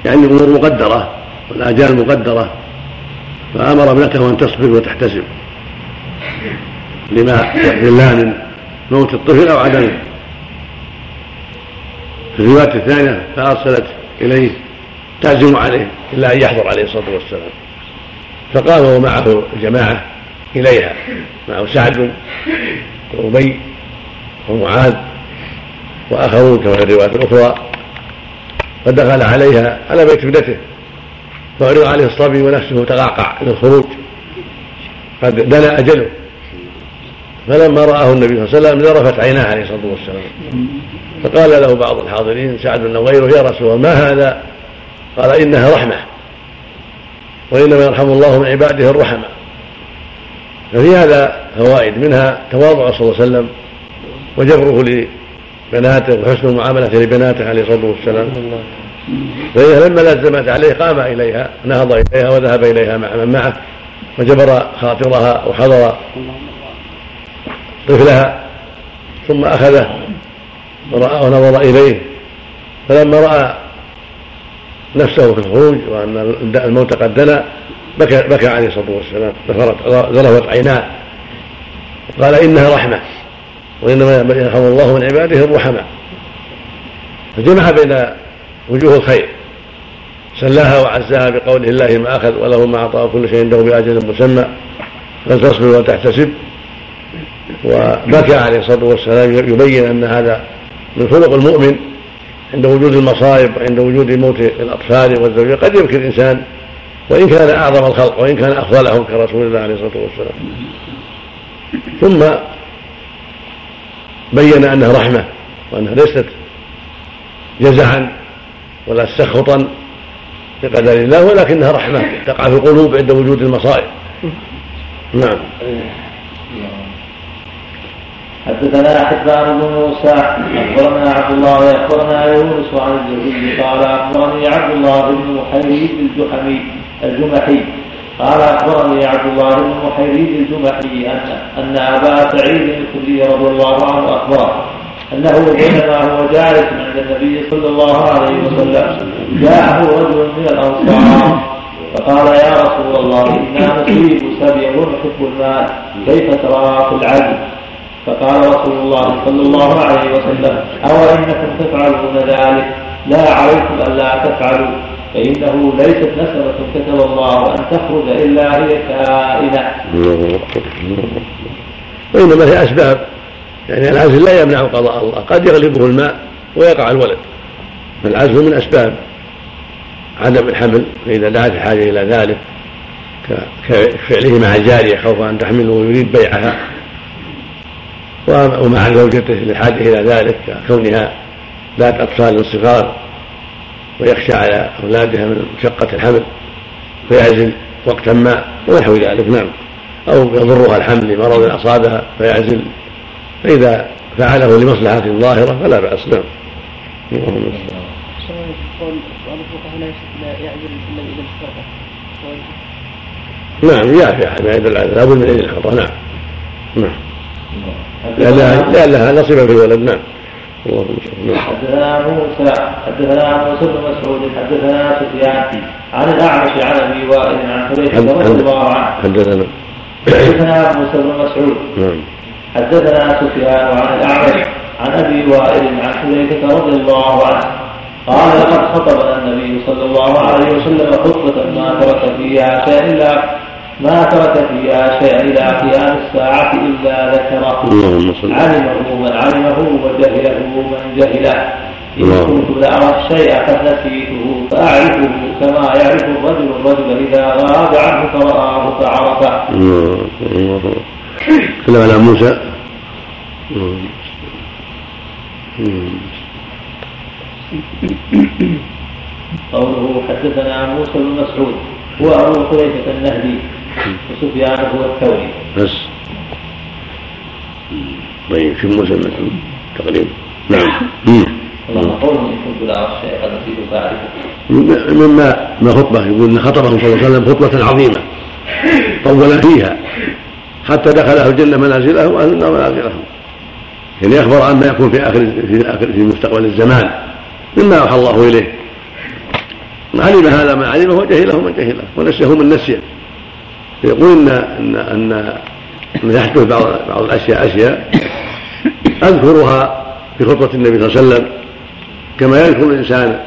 يعني امور مقدرة والآجال مقدرة. فأمر ابنته أن تصبر وتحتسب. لما يحمل الله من موت الطفل أو عدمه. في الرواية الثانية فأرسلت إليه تعزم عليه إلا أن يحضر عليه الصلاة والسلام. فقام ومعه جماعة إليها معه سعد وأبي ومعاذ وآخرون كما في الرواية الأخرى فدخل عليها على بيت ابنته فعرض عليه الصبي ونفسه تقعقع للخروج قد دنا أجله. فلما رآه النبي صلى الله عليه وسلم ذرفت عيناه عليه الصلاة والسلام. فقال له بعض الحاضرين سعد بن غيره يا رسول الله ما هذا؟ قال إنها رحمة. وإنما يرحم الله من عباده الرحماء ففي هذا فوائد منها تواضع صلى الله عليه وسلم وجبره لبناته وحسن المعاملة لبناته عليه الصلاة والسلام. فإذا لما لزمت عليه قام إليها نهض إليها وذهب إليها مع من معه وجبر خاطرها وحضر طفلها ثم أخذه ونظر إليه فلما رأى نفسه في الخروج وأن الموت قد دنا بكى بكى عليه الصلاة والسلام ذرفت عيناه. قال إنها رحمة وإنما يرحم الله من عباده الرحماء فجمع بين وجوه الخير سلاها وعزاها بقوله الله ما أخذ وله ما اعطى كل شيء عنده بأجل مسمى فلتصبر وتحتسب وبكى عليه الصلاة والسلام يبين أن هذا من خلق المؤمن. عند وجود المصائب وعند وجود موت الأطفال والزوجيه قد يبكي الإنسان وإن كان أعظم الخلق وإن كان أفضلهم كرسول الله عليه الصلاة والسلام. ثم بين أنها رحمة وأنها ليست جزعا ولا سخطا بقدر الله ولكنها رحمة تقع في القلوب عند وجود المصائب. نعم. حدثنا حبان بن موسى أخبرنا عبد الله أخبرنا يونس عن الزهري قال أخبرني عبد الله بن محيريز الجحمي الجمحي. قال أخبرني عبد الله بن محيريز الجمحي ان أن أبا سعيد الخدري رضي الله عنه أخبره أنه بينما هو جالس عند النبي صلى الله عليه وسلم جاءه رجل من الأنصار فقال يا رسول الله إنا نصيب سبع ونحب المال كيف ترى في العدل فقال رسول الله صلى الله عليه وسلم أو إنكم تفعلون ذلك؟ لا عليكم ألا تفعلوا فإنه ليست نسبة كتب الله أن تخرج إلا هي كائنة. وإنما هي أسباب يعني العزل لا يمنع قضاء الله قد يغلبه الماء ويقع الولد فالعزل من أسباب عدم الحمل فإذا دعت الحاجة إلى ذلك كفعله مع الجارية خوفا أن تحمله ويريد بيعها ومع زوجته للحاجة إلى ذلك كونها ذات أطفال صغار ويخشى على أولادها من مشقة الحمل فيعزل وقتا ما ونحو ذلك نعم. أو يضرها الحمل لمرض أصابها فيعزل. فإذا فعله لمصلحة ظاهرة فلا بأس نعم. اللهم نعم يافع ما يدل على لابد من اذن الحره نعم. نعم. لأن لها نصيبا في الولد نعم. اللهم حدثنا موسى حدثنا موسى بن مسعود حدثنا سفيان عن الأعمش عن ابي وائل عن حذيفه رضي الله عنه. حدثنا. حدثنا موسى بن مسعود. نعم. حدثنا سفيان عن الأعمش عن أبي وائل عن حذيفة رضي الله عنه. قال لقد خطبنا النبي صلى الله عليه وسلم خطبة ما ترك فيها شيئا الا ما ترك فيها شيئا إلى قيام الساعة إلا ذكره. علمه من علمه وجهله من جهله. إن كنت لأرى الشيء قد نسيته فأعرفه كما يعرف الرجل الرجل إذا غاب عنه فرآه فعرفه. تكلم على موسى. قوله حدثنا موسى بن مسعود. هو أبو حذيفة النهدي. وسفيان هو الثوري. بس. طيب شو مسعود تقريبا. نعم. قوله إن كنت لا أرى الشيء قد نسيته فأعرفه. مما ما خطبة يقول إن خطبه صلى الله عليه وسلم خطبة عظيمة. طول فيها. حتى دخل أهل الجنة منازلهم وأهل النار منازلهم. يعني يخبر عما يكون في اخر في اخر في مستقبل الزمان. مما أوحى الله إليه. علم هذا ما علمه وجهله من جهله. ونسيه من نسيه. يقول ان ان إن يحدث بعض بعض الأشياء أشياء أذكرها في خطبة النبي صلى الله عليه وسلم كما يذكر الإنسان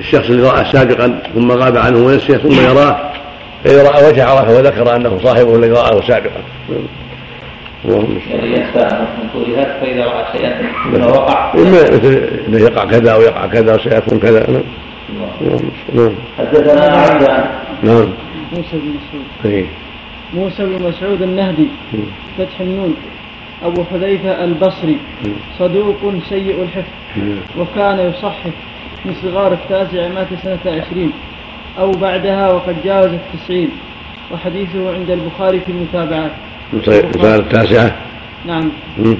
الشخص اللي راه سابقا ثم غاب عنه ونسيه ثم يراه فاذا رأى وجه عرفة وذكر أنه صاحبه الذي رآه سابقا. يعني طولها فإذا رأى شيئا ثم وقع. مثل إنه يقع كذا ويقع كذا وسيكون كذا. نعم نعم حدثنا عبدان. نعم. موسى بن مسعود. موسى بن مسعود النهدي فتح النون. أبو حذيفة البصري صدوق سيء الحفظ. وكان يصحف من صغار التاسع مات سنة عشرين. أو بعدها وقد جاوز التسعين. وحديثه عند البخاري في المتابعات. مثال التاسعة؟ نعم. مم.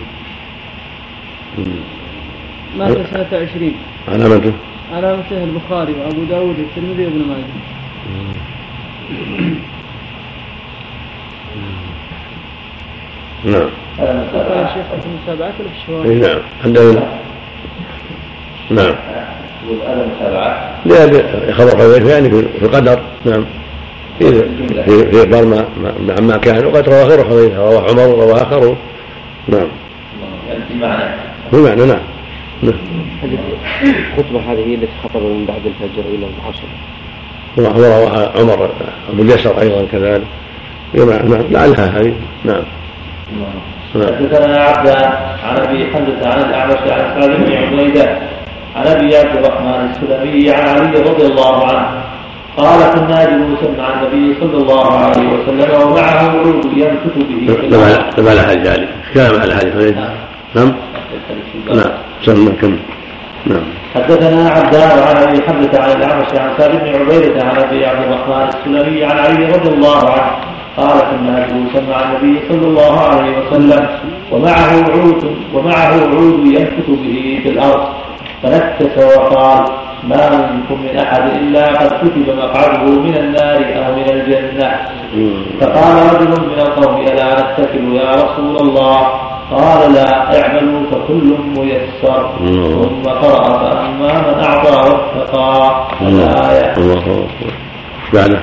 مات سنة عشرين. علامته؟ علامته البخاري وأبو داود والترمذي وابن ماجه. نعم. وكان شيخ في المتابعات ولا في الشواهد؟ اي نعم. عندنا نعم. لأن خبر حذيفة يعني في القدر. نعم. في في إخبار ما ما- عما كان وقد روى غير حذيفة رواه عمر وروى اخرون نعم. بمعنى نعم. نعم الخطبة هذه هي التي خطب من بعد الفجر إلى العصر. ورواها عمر أبو اليسر أيضا كذلك. نعم لعلها هذه. نعم. نعم. حدثنا عبدان عن أبي حمزة عن الاعمش عن سعد بن عبيده عن أبي عبد الرحمن السلمي عن علي رضي الله عنه قال كنا جلوسا مع النبي صلى الله عليه وسلم ومعه ولود ينكت به في لما حاجة علي كلام على حذيفة نعم. نعم. كم نعم حدثنا عبدان عن ابي حمزه عن الاعمش عن سعد بن عبيده عن ابي عبد الرحمن السلمي عن علي رضي الله عنه قال كنا جلوسا مع النبي صلى الله عليه وسلم ومعه عود ومعه عود ينكت به في الأرض فنكس وقال ما منكم من احد الا قد كتب مقعده من النار أو من الجنه فقال رجل من القوم الا نتكل يا رسول الله قال لا اعملوا فكل ميسر. ثم قرأ فأما من أعطى واتقى الآية الله أكبر. بعده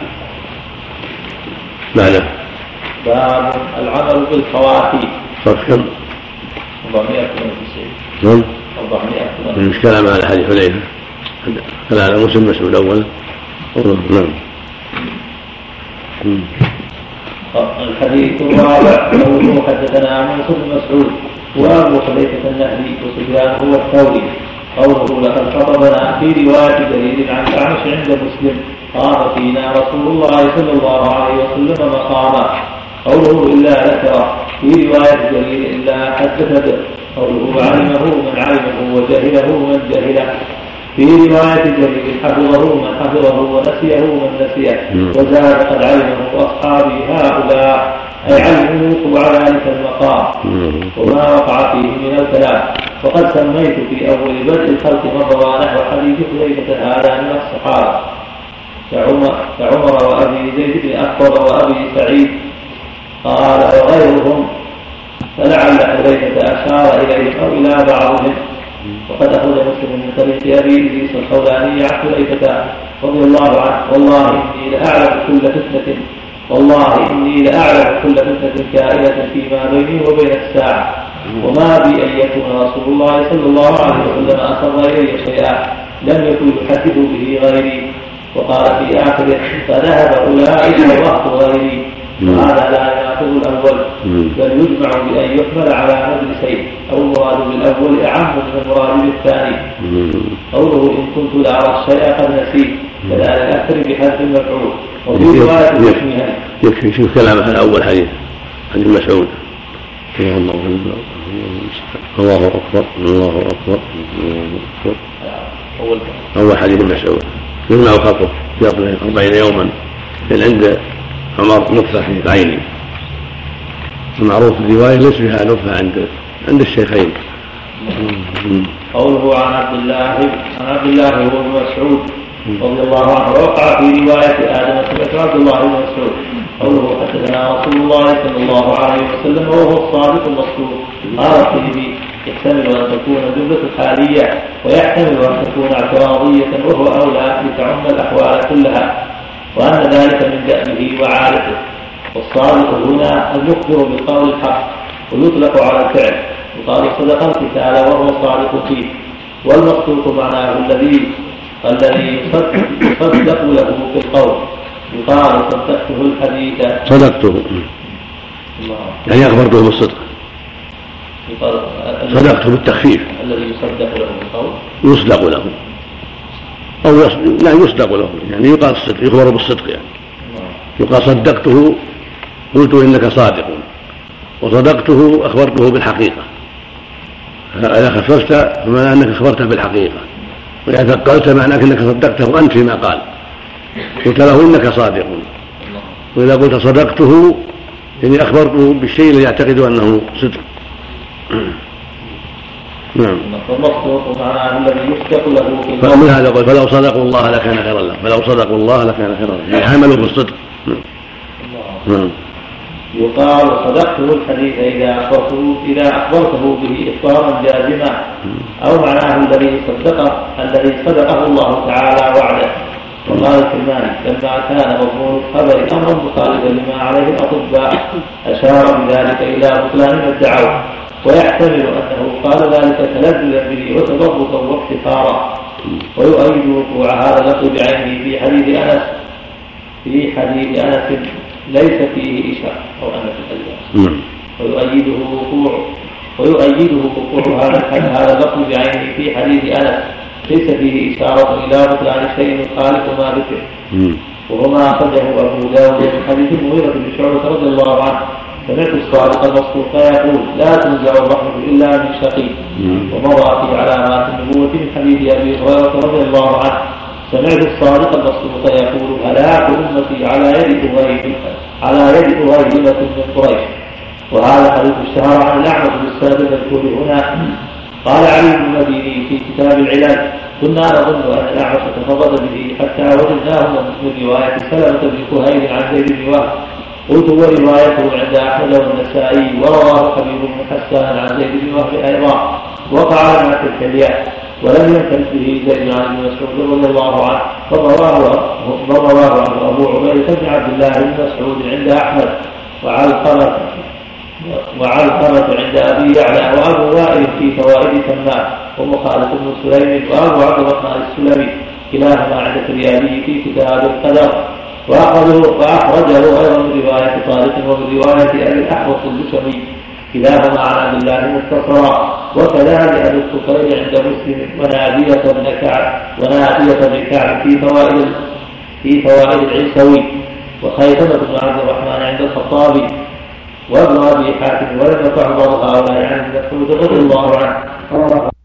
بعده باب العمل بالخواتيم. صف كم؟ 492 نعم. 492 مش كلام على حديث حذيفة كلام على مسلم مسعود أولا نعم. الحديث الرابع قوله حدثنا موسى بن مسعود وأبو حذيفه النهدي وسفيان هو الثوري قوله لقد خطبنا في رواية جرير عن الاعمش عند مسلم قام فينا رسول الله صلى الله عليه وسلم مقاما. قوله إلا ذكر في رواية جرير إلا حدث به. قوله علمه من علمه وجهله من جهله. في رواية جرير حفظه من حفظه ونسيه من نسيه. وزاد قد علمه أصحابي هؤلاء أي علموا وقوع ذلك المقام. وما وقع فيه من الكلام. وقد سميت في أول بدء الخلق مرة نحو حديث حذيفة هذا من الصحابة. كعمر, كعمر وأبي زيد بن أخطب وأبي سعيد قال وغيرهم. فلعل حذيفة أشار إليهم أو إلى بعضهم. وقد أخرج مسلم من طريق أبي إدريس الخولاني عن حذيفة رضي الله عنه. والله إني لأعلم كل فتنة والله إني لأعلم كل فتنة كائنة فيما بيني وبين الساعة. وما بي أن يكون رسول الله صلى الله عليه وسلم أسر إلي شيئا لم يكن يحدث به غيري. وقال في آخره فذهب أولئك الرهط غيري. وهذا لا يناقض الأول بل يجمع بأن يحمل على مجلسين أو المراد بالأول أعم من المراد بالثاني. قوله إن كنت لأرى الشيء قد نسيت فلا الأكثر بحذف المفعول. وفي رواية يكفي شوف كلامه الأول حديث حديث مسعود. الله أكبر الله أكبر الله أكبر. أول حديث مسعود. يمنع الخطوة في أربعين يوما من عند نطفة في عيني. المعروف الرواية ليس فيها نطفة عند عند الشيخين. قوله عن عبد الله عن عبد الله بن مسعود رضي الله عنه وقع في رواية آدم سمعت عبد الله بن مسعود. قوله حدثنا رسول الله صلى الله عليه وسلم وهو الصادق المصدوق. قال الترمذي يحتمل أن تكون الجمله حالية ويحتمل أن تكون اعتراضية وهو أولى لتعم الأحوال كلها. وان ذلك من دأبه وعادته. والصادق هنا المخبر بالقول الحق ويطلق على الفعل. يقال صدق القتال وهو الصادق فيه. والمصدوق معناه الذي الذي يصدق له في القول. يقال صدقته الحديث. صدقته. يعني أخبرته بالصدق. صدقته بالتخفيف. الذي يصدق له القول. يصدق له. أو لا يصدق له يعني يقال الصدق يخبر بالصدق يعني. يقال صدقته قلت إنك صادق. وصدقته أخبرته بالحقيقة. إذا خففت فمعنى أنك أخبرته بالحقيقة. وإذا ثقلت معناه أنك صدقته أنت فيما قال. قلت له إنك صادق. وإذا قلت صدقته يعني أخبرته بالشيء الذي يعتقد أنه صدق. نعم. معناه الذي يصدق له في فمن هذا قول فلو صدقوا الله لكان خيرا لهم فلو صدقوا الله لكان خيرا لهم يعني حملوا بالصدق. نعم. يقال صدقته الحديث إذا أخبرته إذا أخبرته به إخبارا جازما. أو معناه الذي صدقه الذي صدقه الله تعالى وعده. وقال الكرماني لما كان مضمون الخبر أمرا مخالفا لما عليه الأطباء أشار بذلك إلى بطلان ما ادعوا ويحتمل أنه قال ذلك تلذذا به وتضرقا وافتخارا ويؤيد وقوع هذا اللفظ بعينه في حديث أنس. في حديث أنس ليس فيه إشارة أو انس الالباس ويؤيده وقوع ويؤيده وقوع هذا هذا اللفظ بعينه في حديث أنس. ليس فيه إشارة إلى بطلان شيء يخالف ما ذكر. وهو ما أخرجه أبو داود من حديث المغيرة بن شعبة رضي الله عنه. سمعت الصادق المصدوق يقول لا تنزع الرحمة إلا من شقي. ومضى في علامات النبوة من حديث أبي هريرة رضي الله عنه. سمعت الصادق المصدوق يقول هلاك أمتي على يد أغيب على يد أغيبة من قريش؟ وهذا حديث اشتهر عن الأعمش بالسند المذكور هنا. قال علي بن المديني في كتاب العلاج كنا نظن أن الاعمش تفرد به حتى وجدناه من رواية سلمة بن كهيل عن زيد بن وهب. قلت وروايته عند أحمد والنسائي ورواه حبيب بن حسان عن زيد بن وهب أيضا وقع لنا تلك الياء ولم ينفرد به زيد عن ابن مسعود رضي الله عنه بل رواه عنه أبو عبيدة بن عبد الله بن مسعود عند أحمد وعلقمة وعلقمة عند أبي يعلى وأبو وائل في فوائد تمام ومخالف بن سليم وأبو عبد الرحمن السلمي كلاهما عند الرياضي في كتاب القدر. وأخذه وأخرجه أيضا من رواية طارق ومن رواية أبي الأحوص البشري. كلاهما عن عبد الله مختصرا وكذلك أبي الطفيل عند مسلم. ونادية بن كعب ونادية بن كعب في فوائد في فوائد العيسوي. وخيثمة بن عبد الرحمن عند الخطابي. وابن أبي حاتم ولم يقع بعض هؤلاء عن مسعود رضي الله عنه.